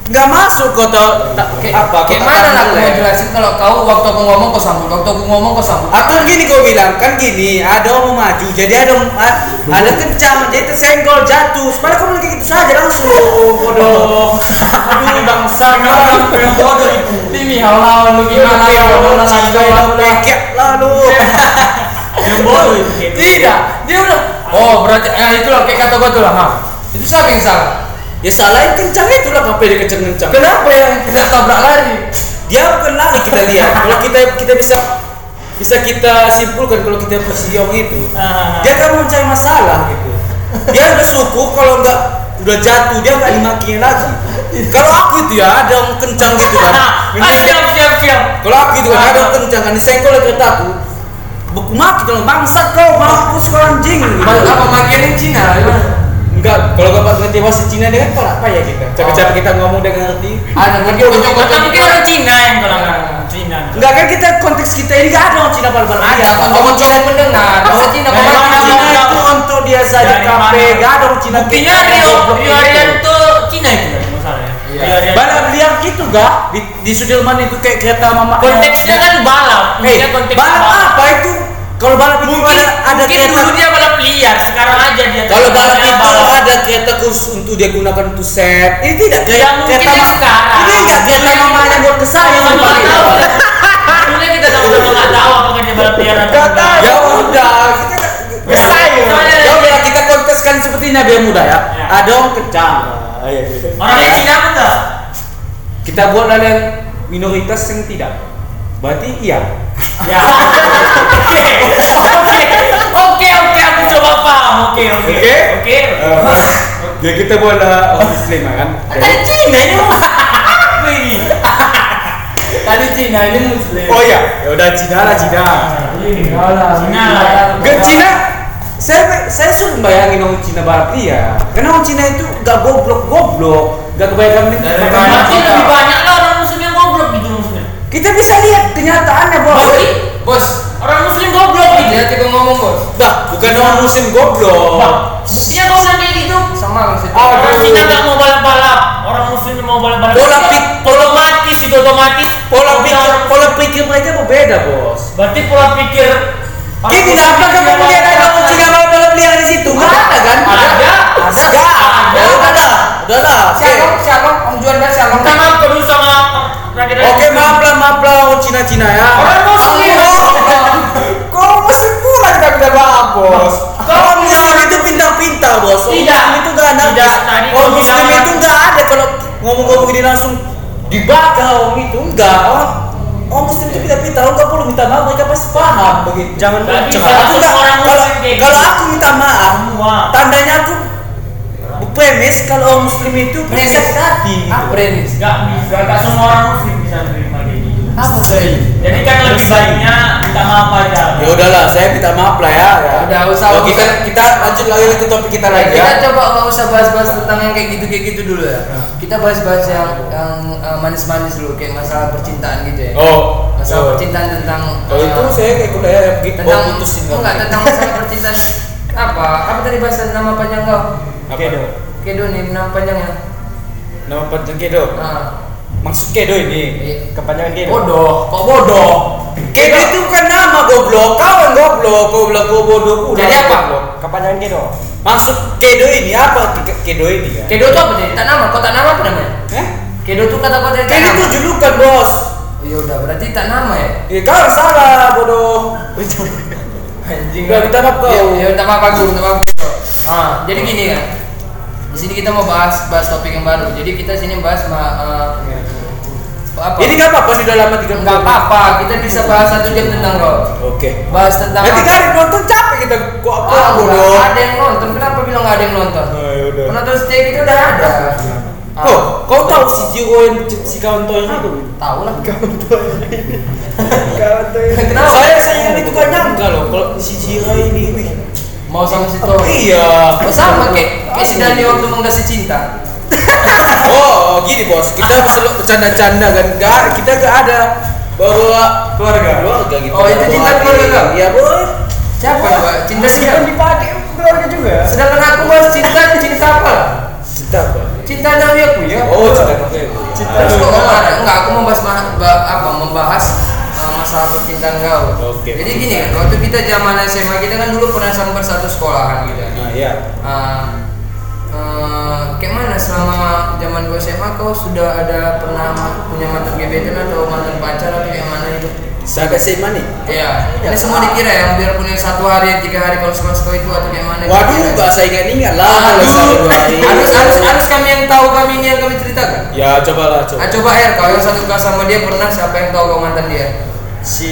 nggak masuk kau tau Kayak, apa? kayak kau mana lah aku mau jelasin kalau kau waktu aku ngomong kau sambut, waktu aku ngomong kau sambut. Atau gini kau bilang kan gini, ada mau maju, jadi ada ada kencang, jadi tersenggol jatuh. Sebenarnya kau kayak gitu saja langsung. Bodoh. aduh bangsa yang bodoh itu Timi halau lu gimana ya pekek lalu. yang bodoh. Tidak, dia udah. Oh berarti eh, itulah kayak kata gua tuh lah. Itu siapa yang salah? Ya salahin kencang itu lah ngapain dia kencang-kencang. Kenapa yang kena tabrak lari? Dia bukan lari kita lihat. Kalau kita kita bisa bisa kita simpulkan kalau kita posisi orang itu. Ah. dia kan mencari masalah gitu dia udah syukur kalau nggak udah jatuh dia nggak dimakiin lagi kalau aku itu ya ada yang kencang gitu kan ah siap siap siap kalau aku itu kan ada yang kencang kan disenggol oleh keretaku beku mati kalau bangsat kau mampus kau anjing gitu. Apa makian yang Cina gimana? Enggak kalau kau ngerti bahasa Cina dia kan apa apa ya kita capek-capek kita ngomong dengan ngerti. Ada mungkin kocok-kocok Tapi mungkin orang Cina yang kalau Cina. Enggak kan kita konteks kita ini nggak ada orang Cina bal-bal Ada. Yang mendengar. Bahasa Cina Dari Orang mana? makin. Cina. itu untuk dia saja kafe. mana? nggak ada orang Cina buktinya Rio. Rio Arianto Cina itu kan masalahnya Iya. Balap liar gitu gak di, di Sudirman itu kayak kereta mama konteksnya kan balap konteks balap apa itu? Kalau balap itu mungkin ada ada mungkin kereta. dulu dia balap liar sekarang aja dia Kalau balap itu balap. ada kereta khusus untuk dia gunakan untuk set. Ini tidak Ya, kereta yang ma- sekarang. Ini enggak kereta mamanya buat ke saya Sama yang pakai. tahu Dulunya kita sama-sama nggak tahu apakah dia balap liar atau enggak. Ya udah, kita Ya, saya. soalnya- Ya udah kita konteskan seperti Nabi Muda ya. Ya. Ada orang kencang. orangnya Cina apa enggak Kita buat yang minoritas yang tidak. Berarti iya. Ya. Oke. Oke. Oke, oke, aku coba paham. Oke, oke. Oke? Oke. Ya kita buat orang muslim kan. Tadi Cina ini? Tadi Cina ini Muslim. Oh iya, ya udah Cina lah Cina. Cina lah. Cina. Ke Cina saya saya sulit bayangin orang Cina barat dia karena orang Cina itu gak goblok goblok gak kebanyakan makanan. lebih banyak lah orang muslim yang goblok gitu maksudnya. Kita bisa lihat kenyataannya bos Berarti Bos, orang muslim goblok gitu. dia tiba ngomong bos. bah bukan orang muslim goblok buktinya kau bilang kayak gitu. Sama maksudnya. Aduh. Orang Cina nggak mau balap-balap, orang muslim mau balap-balap. Pola pik- otomatis itu otomatis. pola pikir pola pikir mereka berbeda bos Berarti pola pikir. Kita muslim apa kamu yang lihat ada orang balap-balap Cina balap balap liar di situ? Nggak ada kan? Ada. Ada. Nggak ada. Ya udah lah, udah lah. Oke. Shalom, shalom, Om Juan dan shalom. Minta maaf dulu sama rakyat Oke maaf lah maaf lah Cina Cina ya. Orang muslim. Kau muslim pula kita tidak maaf bos. Kalau muslim itu pintar-pintar bos. Tidak. Itu nggak ada. Tidak, tadi Orang muslim itu nggak ada kalau ngomong-ngomong ini langsung dibakar orang itu enggak. Orang orang muslim itu pintar-pintar. Orang nggak perlu minta maaf mereka pasti paham begitu. Jangan bisa. Aku Semua nggak- orang kalau kalau gitu. aku minta maaf, tandanya aku premis kalau orang muslim itu Premis. gitu. Apa Renis? Gak bisa, gak semua orang muslim bisa menerima kayak gitu. Apa Renis? Jadi kan lebih baiknya minta maaf aja. Ya udahlah, saya minta maaf lah ya. ya. Udah, usah, Oh, kita kita lanjut lagi ke topik kita lagi Kita ya. coba nggak usah bahas-bahas tentang yang kayak gitu kayak gitu dulu ya. Kita bahas-bahas yang yang eh, manis-manis dulu kayak masalah percintaan gitu ya. Oh, Masalah oh. percintaan tentang Kalau eh, itu saya kayak kuliah ya begitu tentang oh, putusin enggak tentang masalah percintaan apa? Apa tadi bahasa nama panjang kau? Apa? Kedo. Kedo nih nama panjangnya. Nama panjang kedo. Ah, Maksud kedo ini. iya. Kepanjangan kedo. bodoh, kok bodoh? Kedo itu bukan nama goblok. Kau yang goblok, kau bodoh pula. Jadi apa? Goblok. Kepanjangan kedo. Maksud kedo ini apa? Ke- Kedo ini ya? Kedo itu apa sih? Tak nama, kok tak nama apa namanya? Eh? Kedo itu yang tak Kedo itu julukan bos. Oh, ya udah, berarti tak nama ya? Ya kau yang salah bodoh. Anjing. Udah, minta maaf kau. Ya, ya minta maaf aku, minta maaf. Ah, jadi gini kan. Di sini kita mau bahas bahas topik yang baru. Jadi kita sini bahas ma, eh, apa? Ini nggak apa-apa sudah lama tiga Nggak apa-apa, kita bisa bahas satu jam tentang kau. Oke. Bahas tentang Nanti apa? kan nonton capek kita kok kok Ah, bodoh. ada yang nonton. Kenapa bilang nggak ada yang nonton? Oh, ya udah. Penonton setia kita udah ada. Ah, Oh, kau tahu si Jiro yang si kawan toy itu? tahu lah. Kawan tuh. Kenapa? Saya saya itu gak nyangka loh kalau si Jiro ini. Wih. Mau sama si Tori. Iya. Oh, sama kayak kayak si Dani waktu mengkasih cinta. Oh, gini bos, kita selalu bercanda-canda kan, gak kita gak ada bawa keluarga, keluarga gitu. Oh, itu cinta keluarga kau? Iya boy. Siapa coba? Cinta siapa? dipakai keluarga juga. Sedangkan aku bahas cinta, cinta apa? Cinta apa? Cinta Nawi aku ya. Oh, cinta. Terus kok kemarin enggak aku membahas apa membahas masalah percintaan kau. Oke. Jadi gini kan, waktu kita zaman SMA kita kan dulu pernah sampai satu sekolahan gitu. Nah, iya. Uh, uh, kayak mana selama zaman gue SMA kau sudah ada pernah punya mantan gebetan atau mantan pacar atau kayak mana itu? Sampai SMA nih. Iya, ini semua dikira ya, biarpun yang satu hari, tiga hari kalau sekolah sekolah itu atau kayak mana? Waduh, dikira. gak saya lah Aduh, satu dua hari. harus harus harus kami yang tahu kami ini yang kami ceritakan. Ya, cobalah coba. Ah, coba R, kalau yang satu kelas sama dia pernah siapa yang tahu kau mantan dia? Si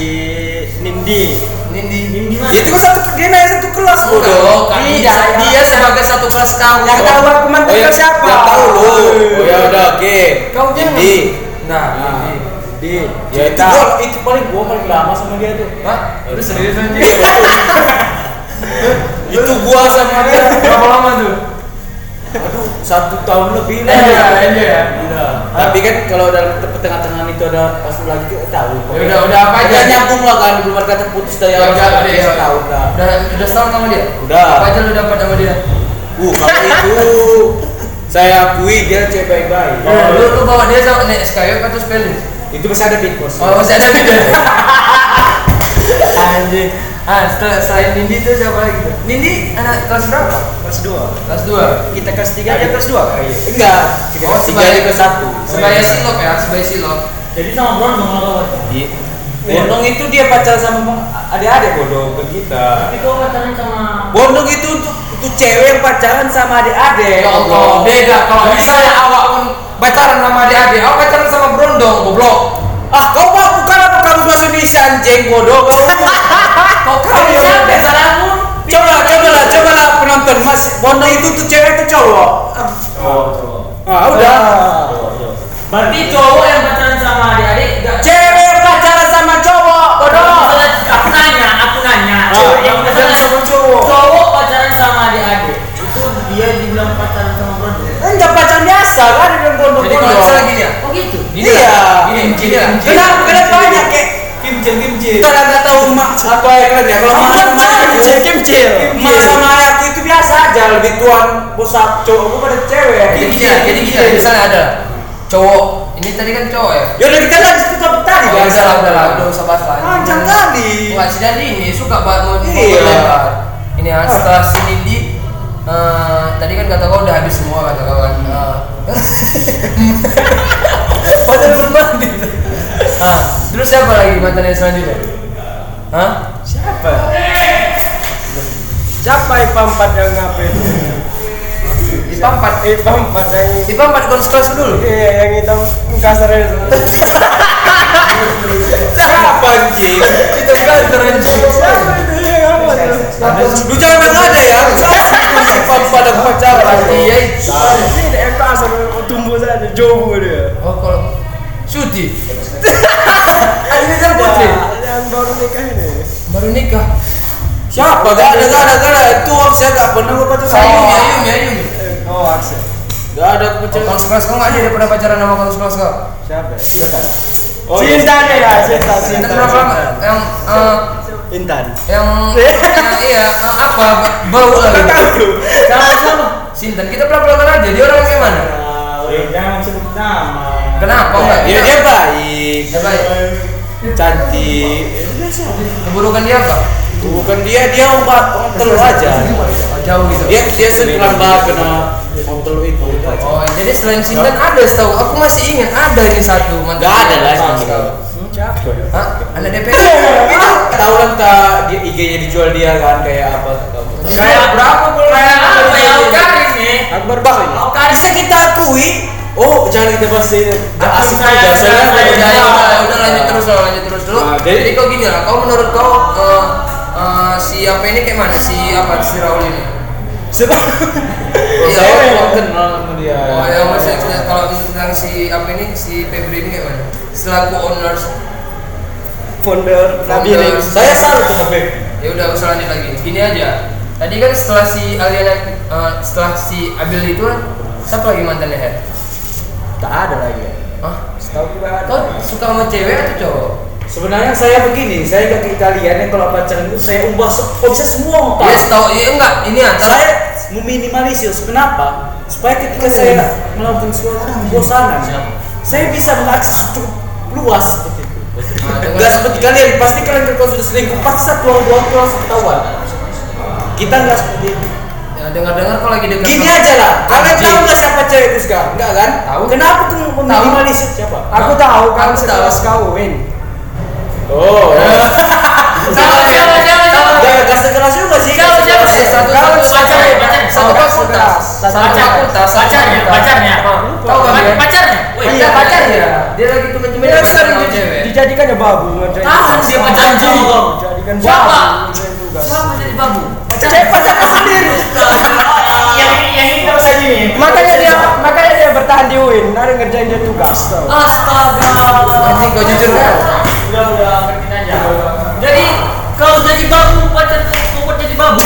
Nindi. Nindi. Nindi mana? Itu satu dia naik satu kelas bodoh. Enggak, kan dia, saya- dia sebagai satu kelas kau. Yang tahu aku mantan Oh, yang, kau siapa? yang tahu lu. Oh, ya udah, oke. Kau jangan. Indi. Nah, Nah. Nindi. Di. Ya itu gua, itu paling gua paling lama sama dia tuh. Hah? Lu serius anjing? itu gua sama dia. Berapa lama tuh? Aduh, satu tahun lebih lah. Ya. Udah. Tapi kan kalau dalam te- tengah-tengah itu ada pas lagi kita tahu. Ya udah, udah apa aja? Udah nyambung lah kan, belum ada kata putus dari Ya awal udah, sampai udah, ya. setahun lah. Udah udah setahun sama dia? Udah. Apa aja lu dapat sama dia? Uh, kalau itu saya akui dia cewek baik-baik. Oh, lu lu bawa dia sama nek SKY atau spelling? Itu masih ada big boss. Oh, masih ada dia. Anjing. Ah, setelah selain Nindi itu siapa lagi tuh? Nindi anak kelas berapa? Kelas 2. Kelas 2. Kita kelas 3 dia kelas 2 kali. Enggak, kita Oh, sebaya- jadi ke satu. Sebaya silop ya, sebaya silop. Jadi sama Brondong lah kau. Iya. Bondong itu dia pacaran sama adik-adik bodoh ke kita. Tapi kau pacaran sama Bondong itu untuk itu cewek yang pacaran sama adik-adik. Ya Allah, beda kalau misalnya awak pun pacaran sama adik-adik, awak pacaran sama berondong, goblok. Ah, kau mah bukan apa kamu bahasa Indonesia anjing bodoh kau. Kau yang siapa salahmu? coba, coba lah, coba lah penonton Mas. Bondong itu tuh cewek itu cowok. Oh, Ah, udah. Berarti cowok yang pacaran sama adik-adik enggak Cewek yang pacaran sama cowok, bodoh. Aku nanya, aku nanya. Ah, Cewek yang pacaran sama cowok. Cowok biasa kan di pondok Jadi kalau misalnya gini ya, Oh gitu. gini Iya. lah, gini, gini lah. Kenapa kenapa banyak kayak kimcil kimcil? Kita nggak tahu apa ya kalian ya. Kalau mak sama ayahku, Kimcil. mak sama ayahku itu biasa aja lebih tuan bosak cowok pada cewek. Jadi gini jadi gini ya, misalnya ada cowok, ini tadi kan cowok ya. Ya udah kita lanjut ke topik tadi Oh, udah lah, udah lah, udah usah bahas lagi. Panjang kali. Wah, si Dandi ini suka banget mau mau Iya. Ini setelah si Nindi eh, tadi kan kata kau udah habis semua kata kau kan. Eh, Padahal belum mandi. Ah, terus siapa lagi mantannya selanjutnya? Hah? Siapa? Siapa IPA 4 yang ngapain? IPA 4. IPA 4 yang IPA 4 konsultasi dulu. Iya, yang hitam kasar itu. Siapa anjing? Kita bukan teranjing. Siapa itu yang apa? Lu jangan ada ya. Siapa pada pacaran? Iya. Ini yang kasar tumbuh saja jauh dia. Oh, kalau Suti. Ini kan putri. Ya, yang baru nikah ini. Baru nikah. Siapa? Gak ada, gak ada, gak ada. Itu om saya gak pernah gue pacaran. Ayumi, Ayumi, Ayumi. Eh, Oh, Arse. Gak ada pacaran. Kalau sekelas kau nggak ada daripada pacaran sama kalau sekelas kau. Siapa? Oh, iya. Cinta deh ya, cinta, cinta. berapa lama? Yang eh, Intan. yang yang iya eh, apa bau lagi. Sama sama. Sinten kita pelak-pelakan aja. Dia orang kayak mana? Eh, jangan sebut nama. Kenapa enggak? Dia Dia baik. Cantik. Keburukan dia apa? Bukan dia, dia obat orang telur aja. Oh, jauh gitu. Dia dia sering lambat kena orang telur itu. Oh, jadi selain Sinten ada setahu aku masih ingat ada ini satu mantan. Gak ada lah, kau. Siapa ya? Hah? Anak DPR. Tahu kan tak dia IG-nya dijual dia kan kayak apa? Kayak berapa pun? Kayak apa ya? Karin nih. Akbar Bang, bisa kita akui. Oh, jangan kita bahas ini. Akun asik saya, juga. saya, Soalnya saya, udah, ya, udah, lanjut terus loh, lanjut terus dulu. Nah, jadi, jadi- kau gini lah, kau menurut kau eh, eh, si apa ini kayak mana? Si apa si Raul ini? Iya, saya oh. memang kenal sama dia. Oh ya maksudnya kalau tentang si apa ini si Febri ini kayak mana? Selaku owners, founder Nabi. Saya salut sama Beb. ya udah usah lanjut lagi. Gini aja. Tadi kan setelah si Aliana, eh, setelah si Abil itu kan, siapa lagi mantannya Her? Tak ada lagi. ya. Hah? Setahu gue ada. Kau suka sama cewek atau cowok? Sebenarnya saya begini, saya ke kalian yang kalau pacaran itu saya ubah se- kok bisa semua Ya Pak. setahu, ya enggak. Ini antara Saya meminimalisir kenapa? Supaya ketika saya melakukan suatu kebosanan, saya bisa mengakses cukup luas seperti itu. Nah, Enggak seperti kalian, pasti kalian kalau sudah selingkuh pasti satu orang dua orang ketahuan. Kita enggak seperti itu. Ya, dengar-dengar kau lagi dekat. Gini sama- aja lah, kalian Anjing. tahu nggak siapa cewek itu sekarang? Enggak kan? Tahu. Kenapa tuh meminimalisir siapa? Aku tahu kan Aku setelah tahu. kawin. Oh, Siapa siapa siapa siapa? Jangan gas keras juga sih. Siapa, siapa? Eh, satu Kalau satu pacarnya, satu pacarnya. satu Oh, fakultas sekelas. satu Pacar. fakultas satu Pacarnya, pacarnya. tahu kan dia Pacarnya. Iya pacarnya dia lagi tuh Dia pacaran sering sama di- cewek dijadikannya babu Tahan dia pacaran sama kau. Dijadikan Siapa? babu tugas. Siapa jadi babu? Cewek pacarnya sendiri. Yang yang ini terus aja nih. Makanya dia makanya dia bertahan di UIN, ada ngerjain dia tugas tau. Astaga. anjing kau jujur kan Udah udah ngertiin aja. Jadi kau jadi babu pacar kau buat jadi babu.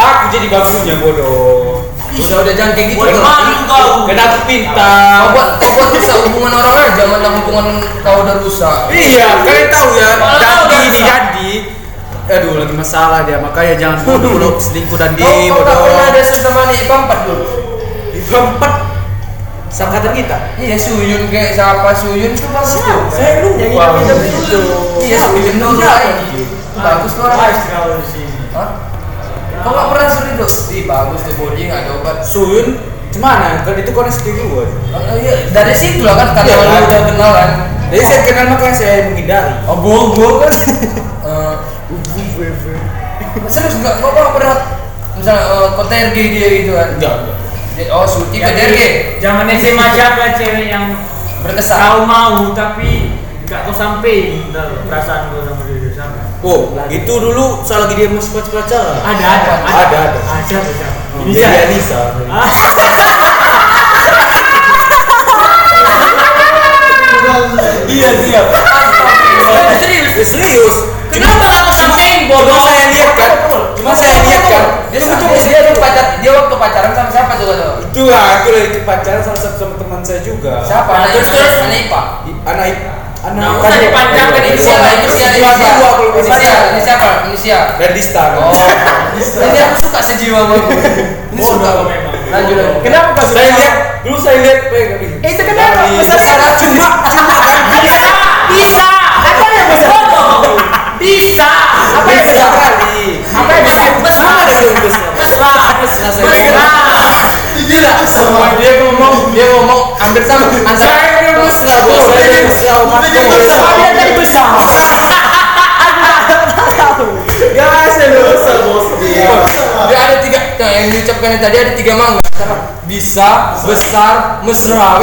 Aku jadi babunya bodoh. udah udah jangan kayak gitu kau. Karena aku kau pintar. buat kau buat rusak hubungan orang aja mantan hubungan kau udah rusak Iya, kalian tahu ya, Dandi ini. Dandi. Aduh, lagi masalah dia, makanya jangan bodoh bodoh selingkuh Dandi, kau kau tak pernah bodoh. ada sama nih 4 dulu Empat sangkatan kita. iya Suyun kayak siapa Suyun tuh bagus tuh Saya lupa. Yang hitam-hitam itu. iya Suyun lagi bagus tuh orang kau di sini. Hah? Kau gak pernah sering tuh? Ih bagus tuh body gak ada obat Suyun, cuman kan itu konek sendiri gue. Oh, iya. Dari situ lah kan karena Iya, lu kan? udah kenal kan Jadi saya kenal makanya saya menghindari. Oh gue gue kan Serius gak? Kau gak pernah Misalnya eh, kau TRG dia gitu kan Enggak, Oh Suci ke TRG Zaman SMA siapa cewek yang Berkesan kau mau tapi gak kau sampai perasaan kau sama dia sampai. Oh, itu dulu soal lagi dia masih pacaran. Ada ada Ada, ada. Ah, siapa siapa? Ini Bisa. dia Nisa. Iya siap. Serius Eh, serius. Kenapa kau sampein Cuma bodoh? saya lihat kan. Cuma saya lihat kan. Dia sama tuh pacar dia waktu pacaran sama siapa tuh kata? Itu lah, aku lagi pacaran satu sama teman saya juga. Siapa? Nah, Anak terus, terus anak IPA. Anak anak Nah, kan dipanjangkan Inisial lah, inisial, dua- inisial. dua- dua kalau bisa. Inisial, ini siapa? Inisial. Dan Distan. Oh, ini aku suka sejiwa sama aku. Ini suka memang. Lanjut. Kenapa kau suka? Saya lihat dulu saya lihat eh, Eh, itu kenapa? Besar Besar cuma Bisa, bisa. Apa yang besar? Bisa. Apa yang besar besar? kali. Apa yang besar? Mesra. Mesra. Mesra. Mesra. Gila, sama dia ngomong, dia ngomong hampir sama antara Saya mesra bos. Saya mesra sama bos. Apa yang tadi? Ya mesra bos. Iya. dia ada tiga nah, yang diucapkan tadi ada tiga mangga bisa besar mesra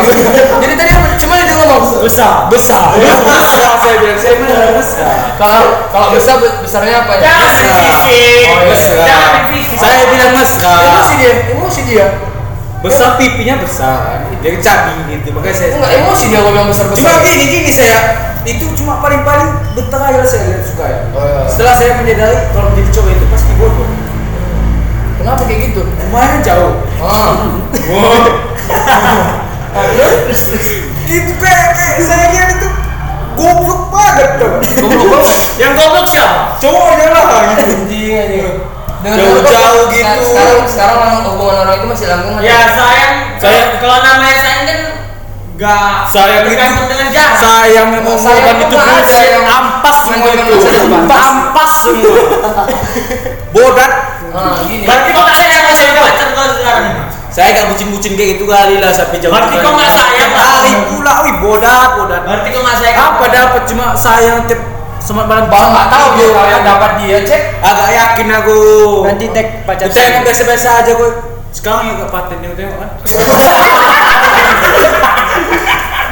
jadi tadi cuma dia ngomong Besar. besar Mesra saya bilang saya mana mesra. kalau kalau besar be- besarnya apa ya Jangan fisik. Oh, iya. Jangan fisik. Saya bilang mesra. emosi dia emosi dia Besar pipinya besar. Dia cabi gitu. Makanya saya enggak emosi dia kalau bilang besar besar Cuma gini gini saya itu cuma paling paling bentar aja saya lihat suka ya. Oh, iya. Setelah saya menyadari kalau menjadi cowok itu pasti bodoh. kenapa kayak gitu Lumayan jauh. ah Itu kayak, kayak saya lihat itu goblok banget tuh. goblok banget Yang goblok siapa? Cowoknya lah gitu. anjing anjing dengan Jauh-jauh gitu. sekarang sekarang orang hubungan orang itu masih langgeng? Ya sayang. Saya- kalau namanya sayang kan nggak Sayang itu dengan saya memang Sayang tuh itu ada bullshit. yang ampas semua itu. Ampas semua. Bodat. ah gini Berarti nggak sayang sama pacar kau sekarang? Saya gak bucin-bucin kayak gitu kali lah sampai jauh. Berarti kau nggak sayang lah. kali pula, wih bodat, bodat. Berarti kau nggak sayang. Apa dapat cuma sayang tiap semat malam bang nggak tahu dia kalau yang dapat dia cek Agak yakin aku. Nanti tag pacar Kita emang biasa-biasa aja kok. Sekarang ya gak paten tengok tengok kan.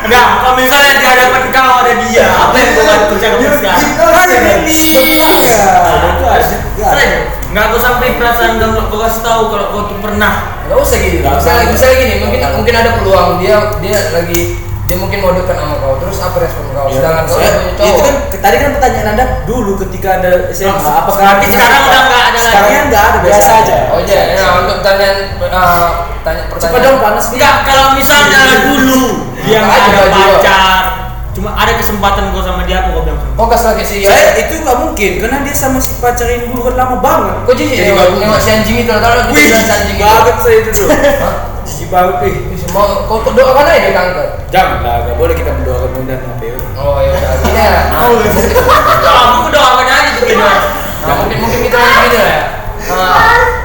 Enggak, kalau misalnya dia dapat kau ada dia, apa yang kau akan kerjakan sekarang? Kan ini. Iya. Keren. Nggak kau sampai perasaan kau kau kasih tahu kalau kau tuh pernah. nggak usah gitu Nggak misalnya usah. misalnya gini mungkin mungkin ada peluang. Dia dia lagi dia mungkin mau dekat sama kau. Terus apa respon kau? Sedangkan kau punya itu cowok kan tadi kan pertanyaan anda dulu ketika anda SMA apa Berarti sekarang udah nggak ada lagi. sekarang nggak ada Biasa aja. oh iya nah untuk pertanyaan eh, tanya Cepat pertanyaan dong panas. Enggak, kalau misalnya dulu dia nggak ada pacar, cuma ada kesempatan kau sama dia, apa kau bilang sama? oh kasih sih ya Saya itu nggak mungkin karena dia sama si pacar ini dulu kan lama banget. kok jijik Jadi ya nggak si anjing itu tahu Wih, si anjing banget saya itu dulu. Hah? Jijik banget ih. Mau kau doakan aja dia kanker Jangan lah, nggak boleh kita mendoakan mudah apa ya. oh iya udah gini ya Kalau aku doakan aja tuh gitu. Nah, mungkin mungkin kita lah ya.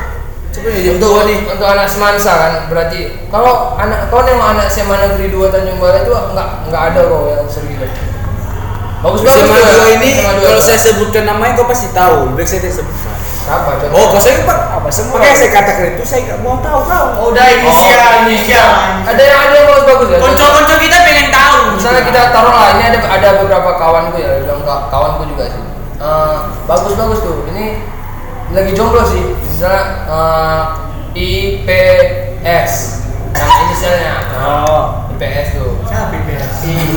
Coba ya, untuk untuk anak semansa kan berarti kalau anak kau nengok anak SMA negeri 2 Tanjung Balai itu nggak nggak ada kok yang sering gitu. Bagus bagus SMA tuh dua ini SMA dua. kalau saya sebutkan namanya kau pasti tahu. Lebih saya tidak sebutkan. siapa contoh? Oh, kalau saya pak Apa semua? Makanya saya katakan itu saya nggak mau tahu kau. Oh, udah inisial, inisial. Ada yang ada yang bagus bagus ya. Konco-konco kita pengen tahu. Misalnya kita taruh lah ini ada ada beberapa kawanku ya, bilang ka- kawanku juga sih. Eh, bagus bagus tuh. Ini lagi jomblo sih. Misalnya eh, IPS nama inisialnya. Oh. IPS tuh. Siapa ini?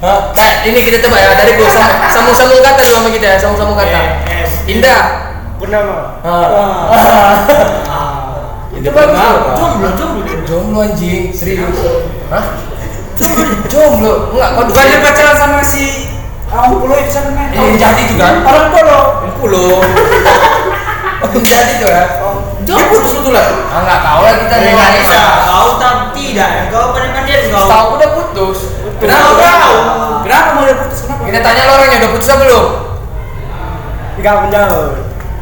Hah? Nah, ini kita coba ya dari gua sam- sambung-sambung kata dulu sama kita ya, sambung-sambung kata. Yes. Indah. Purnama. Itu bagus. Jomblo, jomblo dia. Jomblo anjing, serius. Hah? Jomblo. Enggak, kau Bukannya pacaran sama si Awang Pulau itu sama main. Ini jadi kan? Orang Pulau. Pulau. Ini jadi tuh ya. Dia putus betulan. Ah enggak tahu lah kita nih. Nggak bisa. Kau tak tidak. Kau pernah dia kau. Tahu udah putus. Kenapa? Tahu. Kenapa? Kenapa mau dia putus? Kenapa? Kita tanya lo orangnya udah putus apa belum? Enggak menjawab.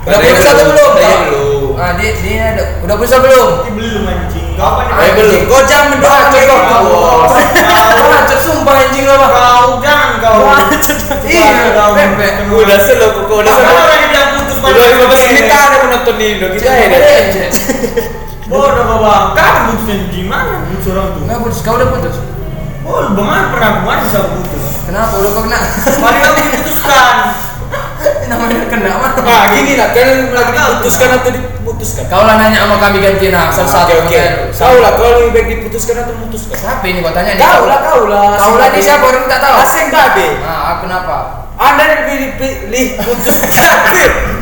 Udah putus atau belum, belum? Tahu. Ah, dia dia udah putus apa belum? Belum anjing. Kau pernah Ayo belum. Kau jangan mendoakan kau. Kau lanjut sumpah anjing lo. Kau jangan kau. Iya, kau. Udah selo, kok udah selo. Udah 15 begini. menit ada menonton Indo kita ya. Bodoh kau bang. Kan putus anjing mana putus orang tuh? Enggak putus, kau udah putus. Oh, bagaimana pernah kemarin bisa putus? Kenapa? Udah kau kena? Paling aku diputuskan. Namanya kena mana? Nah, gini lah, kalian lagi diputuskan atau diputuskan? Kau lah nanya sama kami ganti nah, Oke, satu-satu. oke. Kau lah, kau lebih baik diputuskan atau memutuskan? Siapa ini kau tanya nih? Kau lah, kau lah. Kau lah ini siapa orang tak tahu. Asing babe. Ah, kenapa? Anda dipilih putus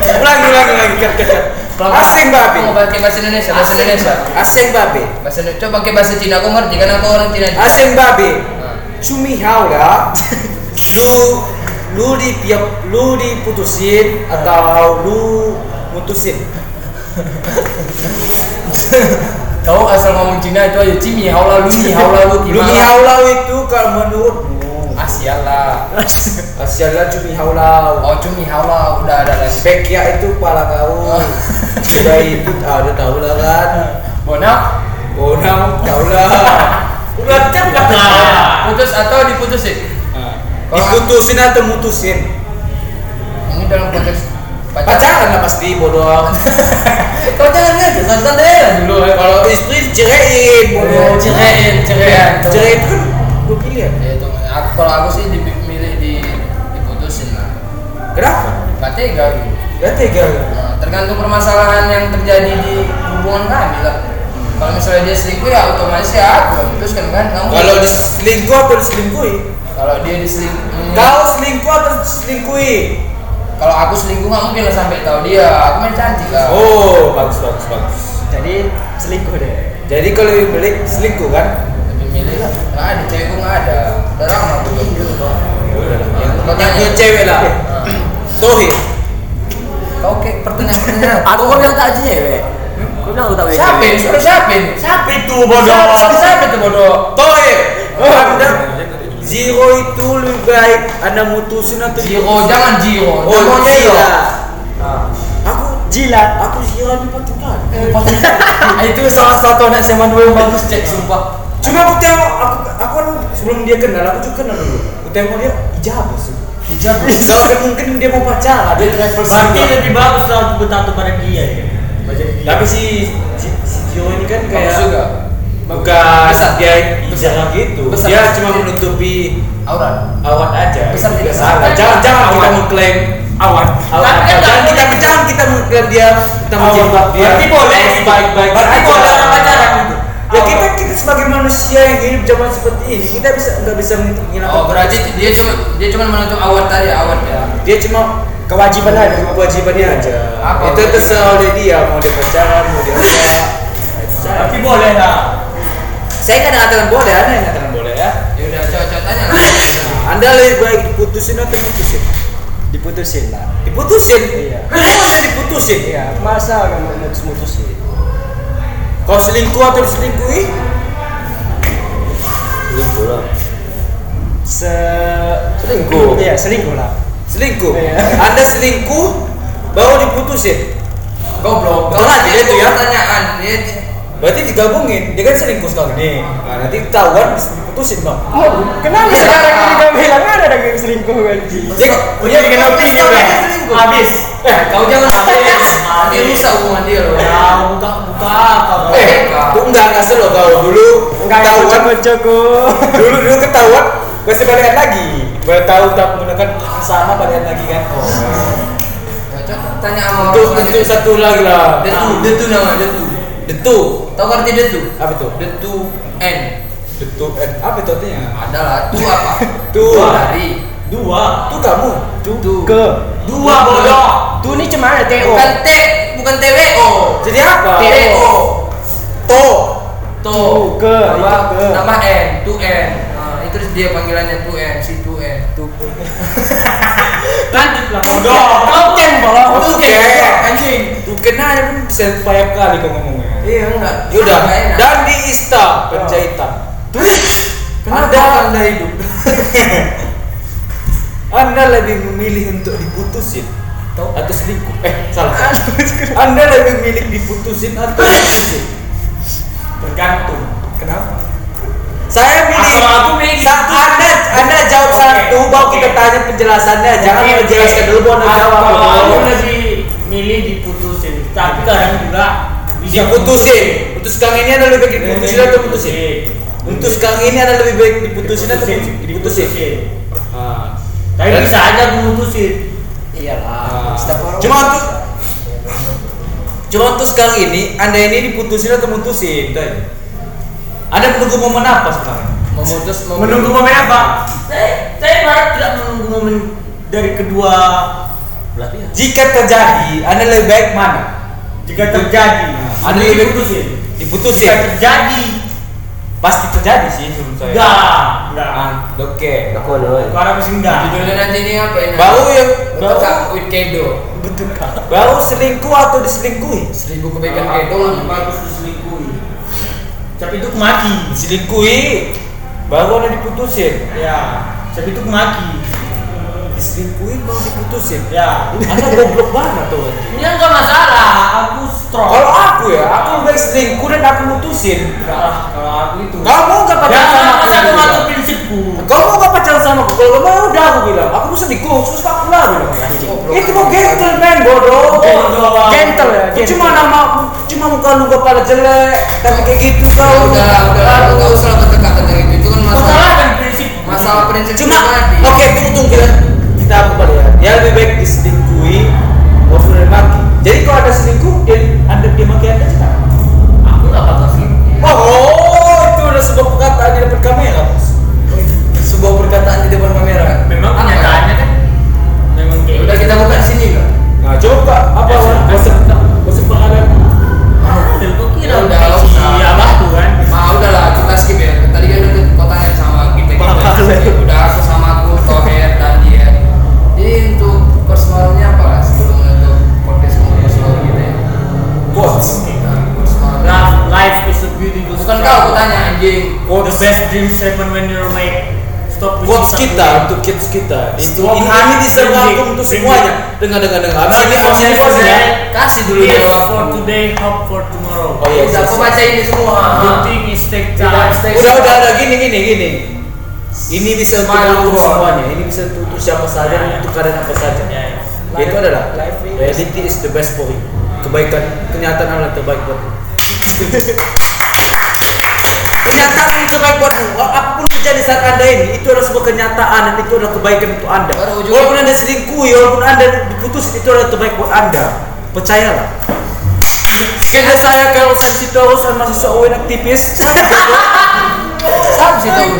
ulangi ulangi kat kat kat. Asing babi. Mau pakai bahasa Indonesia, bahasa Indonesia. Asing babi. Bahasa Indonesia. Coba pakai bahasa Cina, aku ngerti kan aku orang Cina. Asing babi. Nah. Cumi hao ya. Lu lu di piap lu diputusin atau lu mutusin. Kau asal ngomong Cina itu aja Cimi haula lumi haula lu Lu gimana? mi itu kalau menurutmu Ah sialah. Asialah cumi haulau. Oh cumi haula udah ada lagi. Bekia itu pala kau. Sudah itu ada tahu lah kan. Bonak. Bonang tahu lah. Udah cepat Nah. Putus atau diputusin? Diputusin atau mutusin? Ini dalam konteks Pacaran lah pasti bodoh. Kau jangan ngajak santai aja dulu. Kalau istri ceraiin bodoh. Cerein, cerein. Cerai itu kan dua pilihan. Ya aku kalau aku sih dipilih di diputusin lah. Kenapa? Gak tega gitu. Ya tega. Nah, tergantung permasalahan yang terjadi di hubungan kami lah. Kalau misalnya dia selingkuh ya otomatis ya aku putuskan kan kamu. Kalau diselingkuh atau diselingkuhi? kalau dia diselingkuh, Kau selingkuh atau diselingkuhi? kalau aku selingkuh nggak mungkin lah sampai tahu dia. Aku main cantik lah. Oh, bagus bagus bagus. Jadi selingkuh deh. Jadi kalau lebih baik selingkuh kan? Nggak ada cewekku nggak ada. Udah lama aku belum. Yang Kau yang punya tanya. cewek lah. Nah, Tohir. Kau kayak pertanyaan-pertanyaan. Aku kok bilang tak cewek. Kau bilang aku tak cewek. Siapa? Suruh siapa? Siapa itu bodoh? Siapa siapa itu bodoh? Tohir. Anda Zero itu lebih baik Anda mutusin atau Jiro, jangan Jiro. Oh, iya iya. Nah. Aku Jilat. aku Zero di patukan. Ah, itu salah satu anak SMA dua yang bagus cek sumpah. Cuma aku tengok aku aku kan sebelum dia kenal aku juga kenal dulu. Aku tengok dia hijab sih. Hijab. Kalau kan mungkin dia mau pacaran. Dia travel Berarti lebih bagus lah aku bertato pada dia ya. Tapi si si, si Zero ini kan kayak Bagus juga. bukan Besar. dia hijab gitu. Besar. Dia cuma menutupi Aurat. awat aja. Besar tidak salah. Jangan jangan kita Awat. mengklaim Awan. awat. Tapi kan Jangan nggak kita jangan kita mengklaim dia kita Awat. menjebak dia. Berarti boleh. baik-baik Berarti aja. boleh. Ya kita kita sebagai manusia yang hidup zaman seperti ini kita bisa nggak bisa menghilangkan Oh berarti dia cuma dia cuma menutup awat tadi awat ya. dia cuma Kewajiban aja. kewajibannya aja. Apa itu terserah oleh dia mau dia pacaran mau dia apa. Tapi boleh lah. Saya nggak mengatakan boleh, anda yang mengatakan boleh ya. Ya udah coba-coba tanya lah. Anda lebih baik diputusin atau diputusin? Diputusin lah. Diputusin. Iya. Kenapa diputusin? Iya. Masa kan mau mutus-mutusin? Kau selingkuh atau diselingkuhi? Selingkuh lah. Se Selingkuh. Iya, selingkuh lah. Selingkuh. Iya. Anda selingkuh baru diputusin. Goblok. Betul aja itu ya. Pertanyaan Berarti digabungin. Dia kan selingkuh sekarang nih. Nah, nanti ketahuan diputusin dong. Oh, kenapa sekarang ini kau bilang ada yang selingkuh kan? Dia jadi kena opini. Habis. Eh, kau jangan habis. Nanti rusak hubungan dia loh. Ya, buka buka apa? Eh, tuh enggak enggak selo kau dulu Enggak ketahuan kocok-kocokku. dulu dulu ketahuan masih balikan lagi. Baru tahu tak menggunakan sama balikan lagi kan. Oh. Ya, coba tanya sama Untuk orang untuk satu lagi lah. Detu, detu nama detu. Detu. Tahu arti detu? Apa itu? Detu N. Detu. Eh, apa itu artinya? Adalah tu apa? Tu. Dari. Dua. Tu kamu. Tu. Ke. Dua bodoh. Tuh ini cemana TO? Bukan T, bukan TWO. Jadi apa? TWO. To. To. Tu, ke, Nama, itu ke. nama N, tu N. Nah, itu dia panggilannya tu N, si tu N. Tu. Lanjut lah bodoh. Kau ken bola. Tu Oke. anjing. Tu kena aja pun bisa payah kali kau ngomongnya. Iya enggak. Yaudah. Dan di Ista Penjahitan. Kenapa Anda- anda hidup? Anda lebih memilih untuk diputusin Tahu? atau selingkuh? Eh, salah. Anda lebih memilih diputusin atau diputusin? Tergantung. Kenapa? Saya milih. Aku milih Sa- anda Anda jawab Oke, satu, baru kita tanya penjelasannya. Jangan Oke, mau oke. jelaskan dulu, baru Anda jawab. Kalau aku lebih milih diputusin, tapi kadang juga bisa Diputusin. Untuk sekarang ini Anda lebih baik diputusin atau diputusin? Untuk sekarang ini Anda lebih baik diputusin atau Diputusin. diputusin? Diputusin. Ah. Tapi Dan- bisa aja aku mutusin. Iyalah. Ah. Setiap orang. Cuma untuk Cuma untuk sekarang ini Anda ini diputusin atau mutusin? Tanya. Anda menunggu momen apa sekarang? Memutus Menunggu momen apa? Saya saya malah tidak menunggu momen dari kedua belah pihak. Jika terjadi, anda lebih baik mana? Jika terjadi, ini lebih baik diputusin. diputusin. Jika terjadi, Pasti terjadi sih menurut saya. enggak, enggak. Ah, Oke. Aku loh. Aku sih enggak. Judulnya nanti ini apa ini? Bau yang Betul bau, with kedo. Betul kak. bau selingkuh atau diselingkuhi? Seribu kebaikan Kalau kedo. bagus diselingkuhi. Tapi itu maki. Diselingkuhi, baru anda diputusin. Ya, tapi itu maki. Diselingkuhi baru diputusin. Ya. Anda goblok banget tuh. Ini enggak masalah, aku strong. Kalau aku ya, aku selingkuh dan aku mutusin. Enggak lah, kalau aku itu. Kau mau gak pacaran Jangan sama aku? aku ngatur prinsipku. Kau mau gak pacaran sama aku? Kalau mau udah aku bilang, aku mau selingkuh, terus aku lah bilang. Itu mau gentleman bodoh. Bodoh. Gentle ya. Cuma nama, cuma muka lu kepala jelek, tapi kayak gitu kau. Udah, udah, udah, nggak usah lah berdekat tentang itu. Itu kan Masalah masalah prinsip. masalah prinsip Cuma, oke tunggu tunggu kita kali ya. Ya lebih baik diselingkuhi maupun maki. Jadi kalau ada selingkuh, dia anda dia maki anda tidak? Aku enggak bakal selingkuh. Oh, itu udah sebuah perkataan di depan kamera, bos. Sebuah perkataan di depan kamera. Memang kenyataannya kan memang kayak Udah kita buka di sini kan. Nah, coba apa Ya, konsep konsep pengadaan? Ah, kok kira Ya udah, kayak si usah. abah tuh kan. Ma udahlah kita skip ya. Tadi kan udah tanya sama kita kita. Best dreams happen when you're awake. Stop Quotes kita untuk kids kita. Itu ini, ini bisa thinking. merangkum untuk semuanya. Dengar dengar dengar. Abis ini is abis ini for bos ya. today. Kasih dulu jawab. for today, hope for tomorrow. Oh iya, Udah iya, aku iya. baca ini semua. Good thing is take time. stay Udah udah udah gini gini gini. Ini bisa untuk semuanya. Ini bisa untuk untuk siapa saja Ya, ya. untuk keadaan apa saja. Ya, ya. Itu adalah reality is the best for you. Kebaikan kenyataan adalah terbaik buatmu. kenyataan buatmu. Apa pun terjadi saat anda ini, itu adalah sebuah kenyataan dan itu adalah kebaikan untuk anda. Walaupun anda selingkuhi, walaupun anda diputus, itu adalah terbaik buat anda. Percayalah. Sekian dari saya kalau sensitorus dan mahasiswa UIN aktivis. Siapa sih tahu?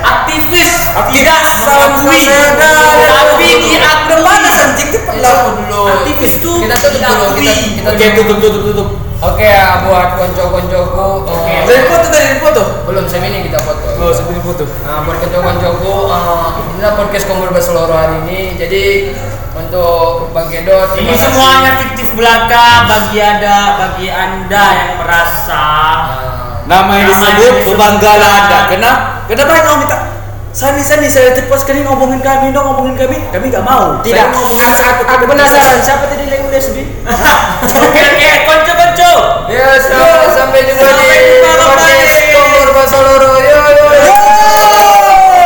Aktivis Tidak saya tapi diakui. mana anjing cepat lah. dulu. Aktivis tuh kita tutup dulu. Kita, tutup tutup tutup. Oke ya buat konco-koncoku. Oke. eh, Dari foto dari foto. belum semi ini kita foto. Oh sebelum foto. Nah, buat konco-koncoku, eh, inilah podcast Komor seluruh hari ini. Jadi untuk Bang Gedo, Ini kasih. semuanya fiktif belaka bagi ada bagi anda yang merasa Nah, Nama yang disebut berbanggalah anda. Kenapa? Kenapa kau minta? Sani Sani saya telepon sekali ngomongin kami dong ngomongin kami. Kami nggak mau. Tidak. Saya ngomongin Aku, aku penasaran siapa tadi yang udah sedih? Oke oke konco-konco Ya, sampai jumpa di podcast Komor seluruh. Yo yo yo.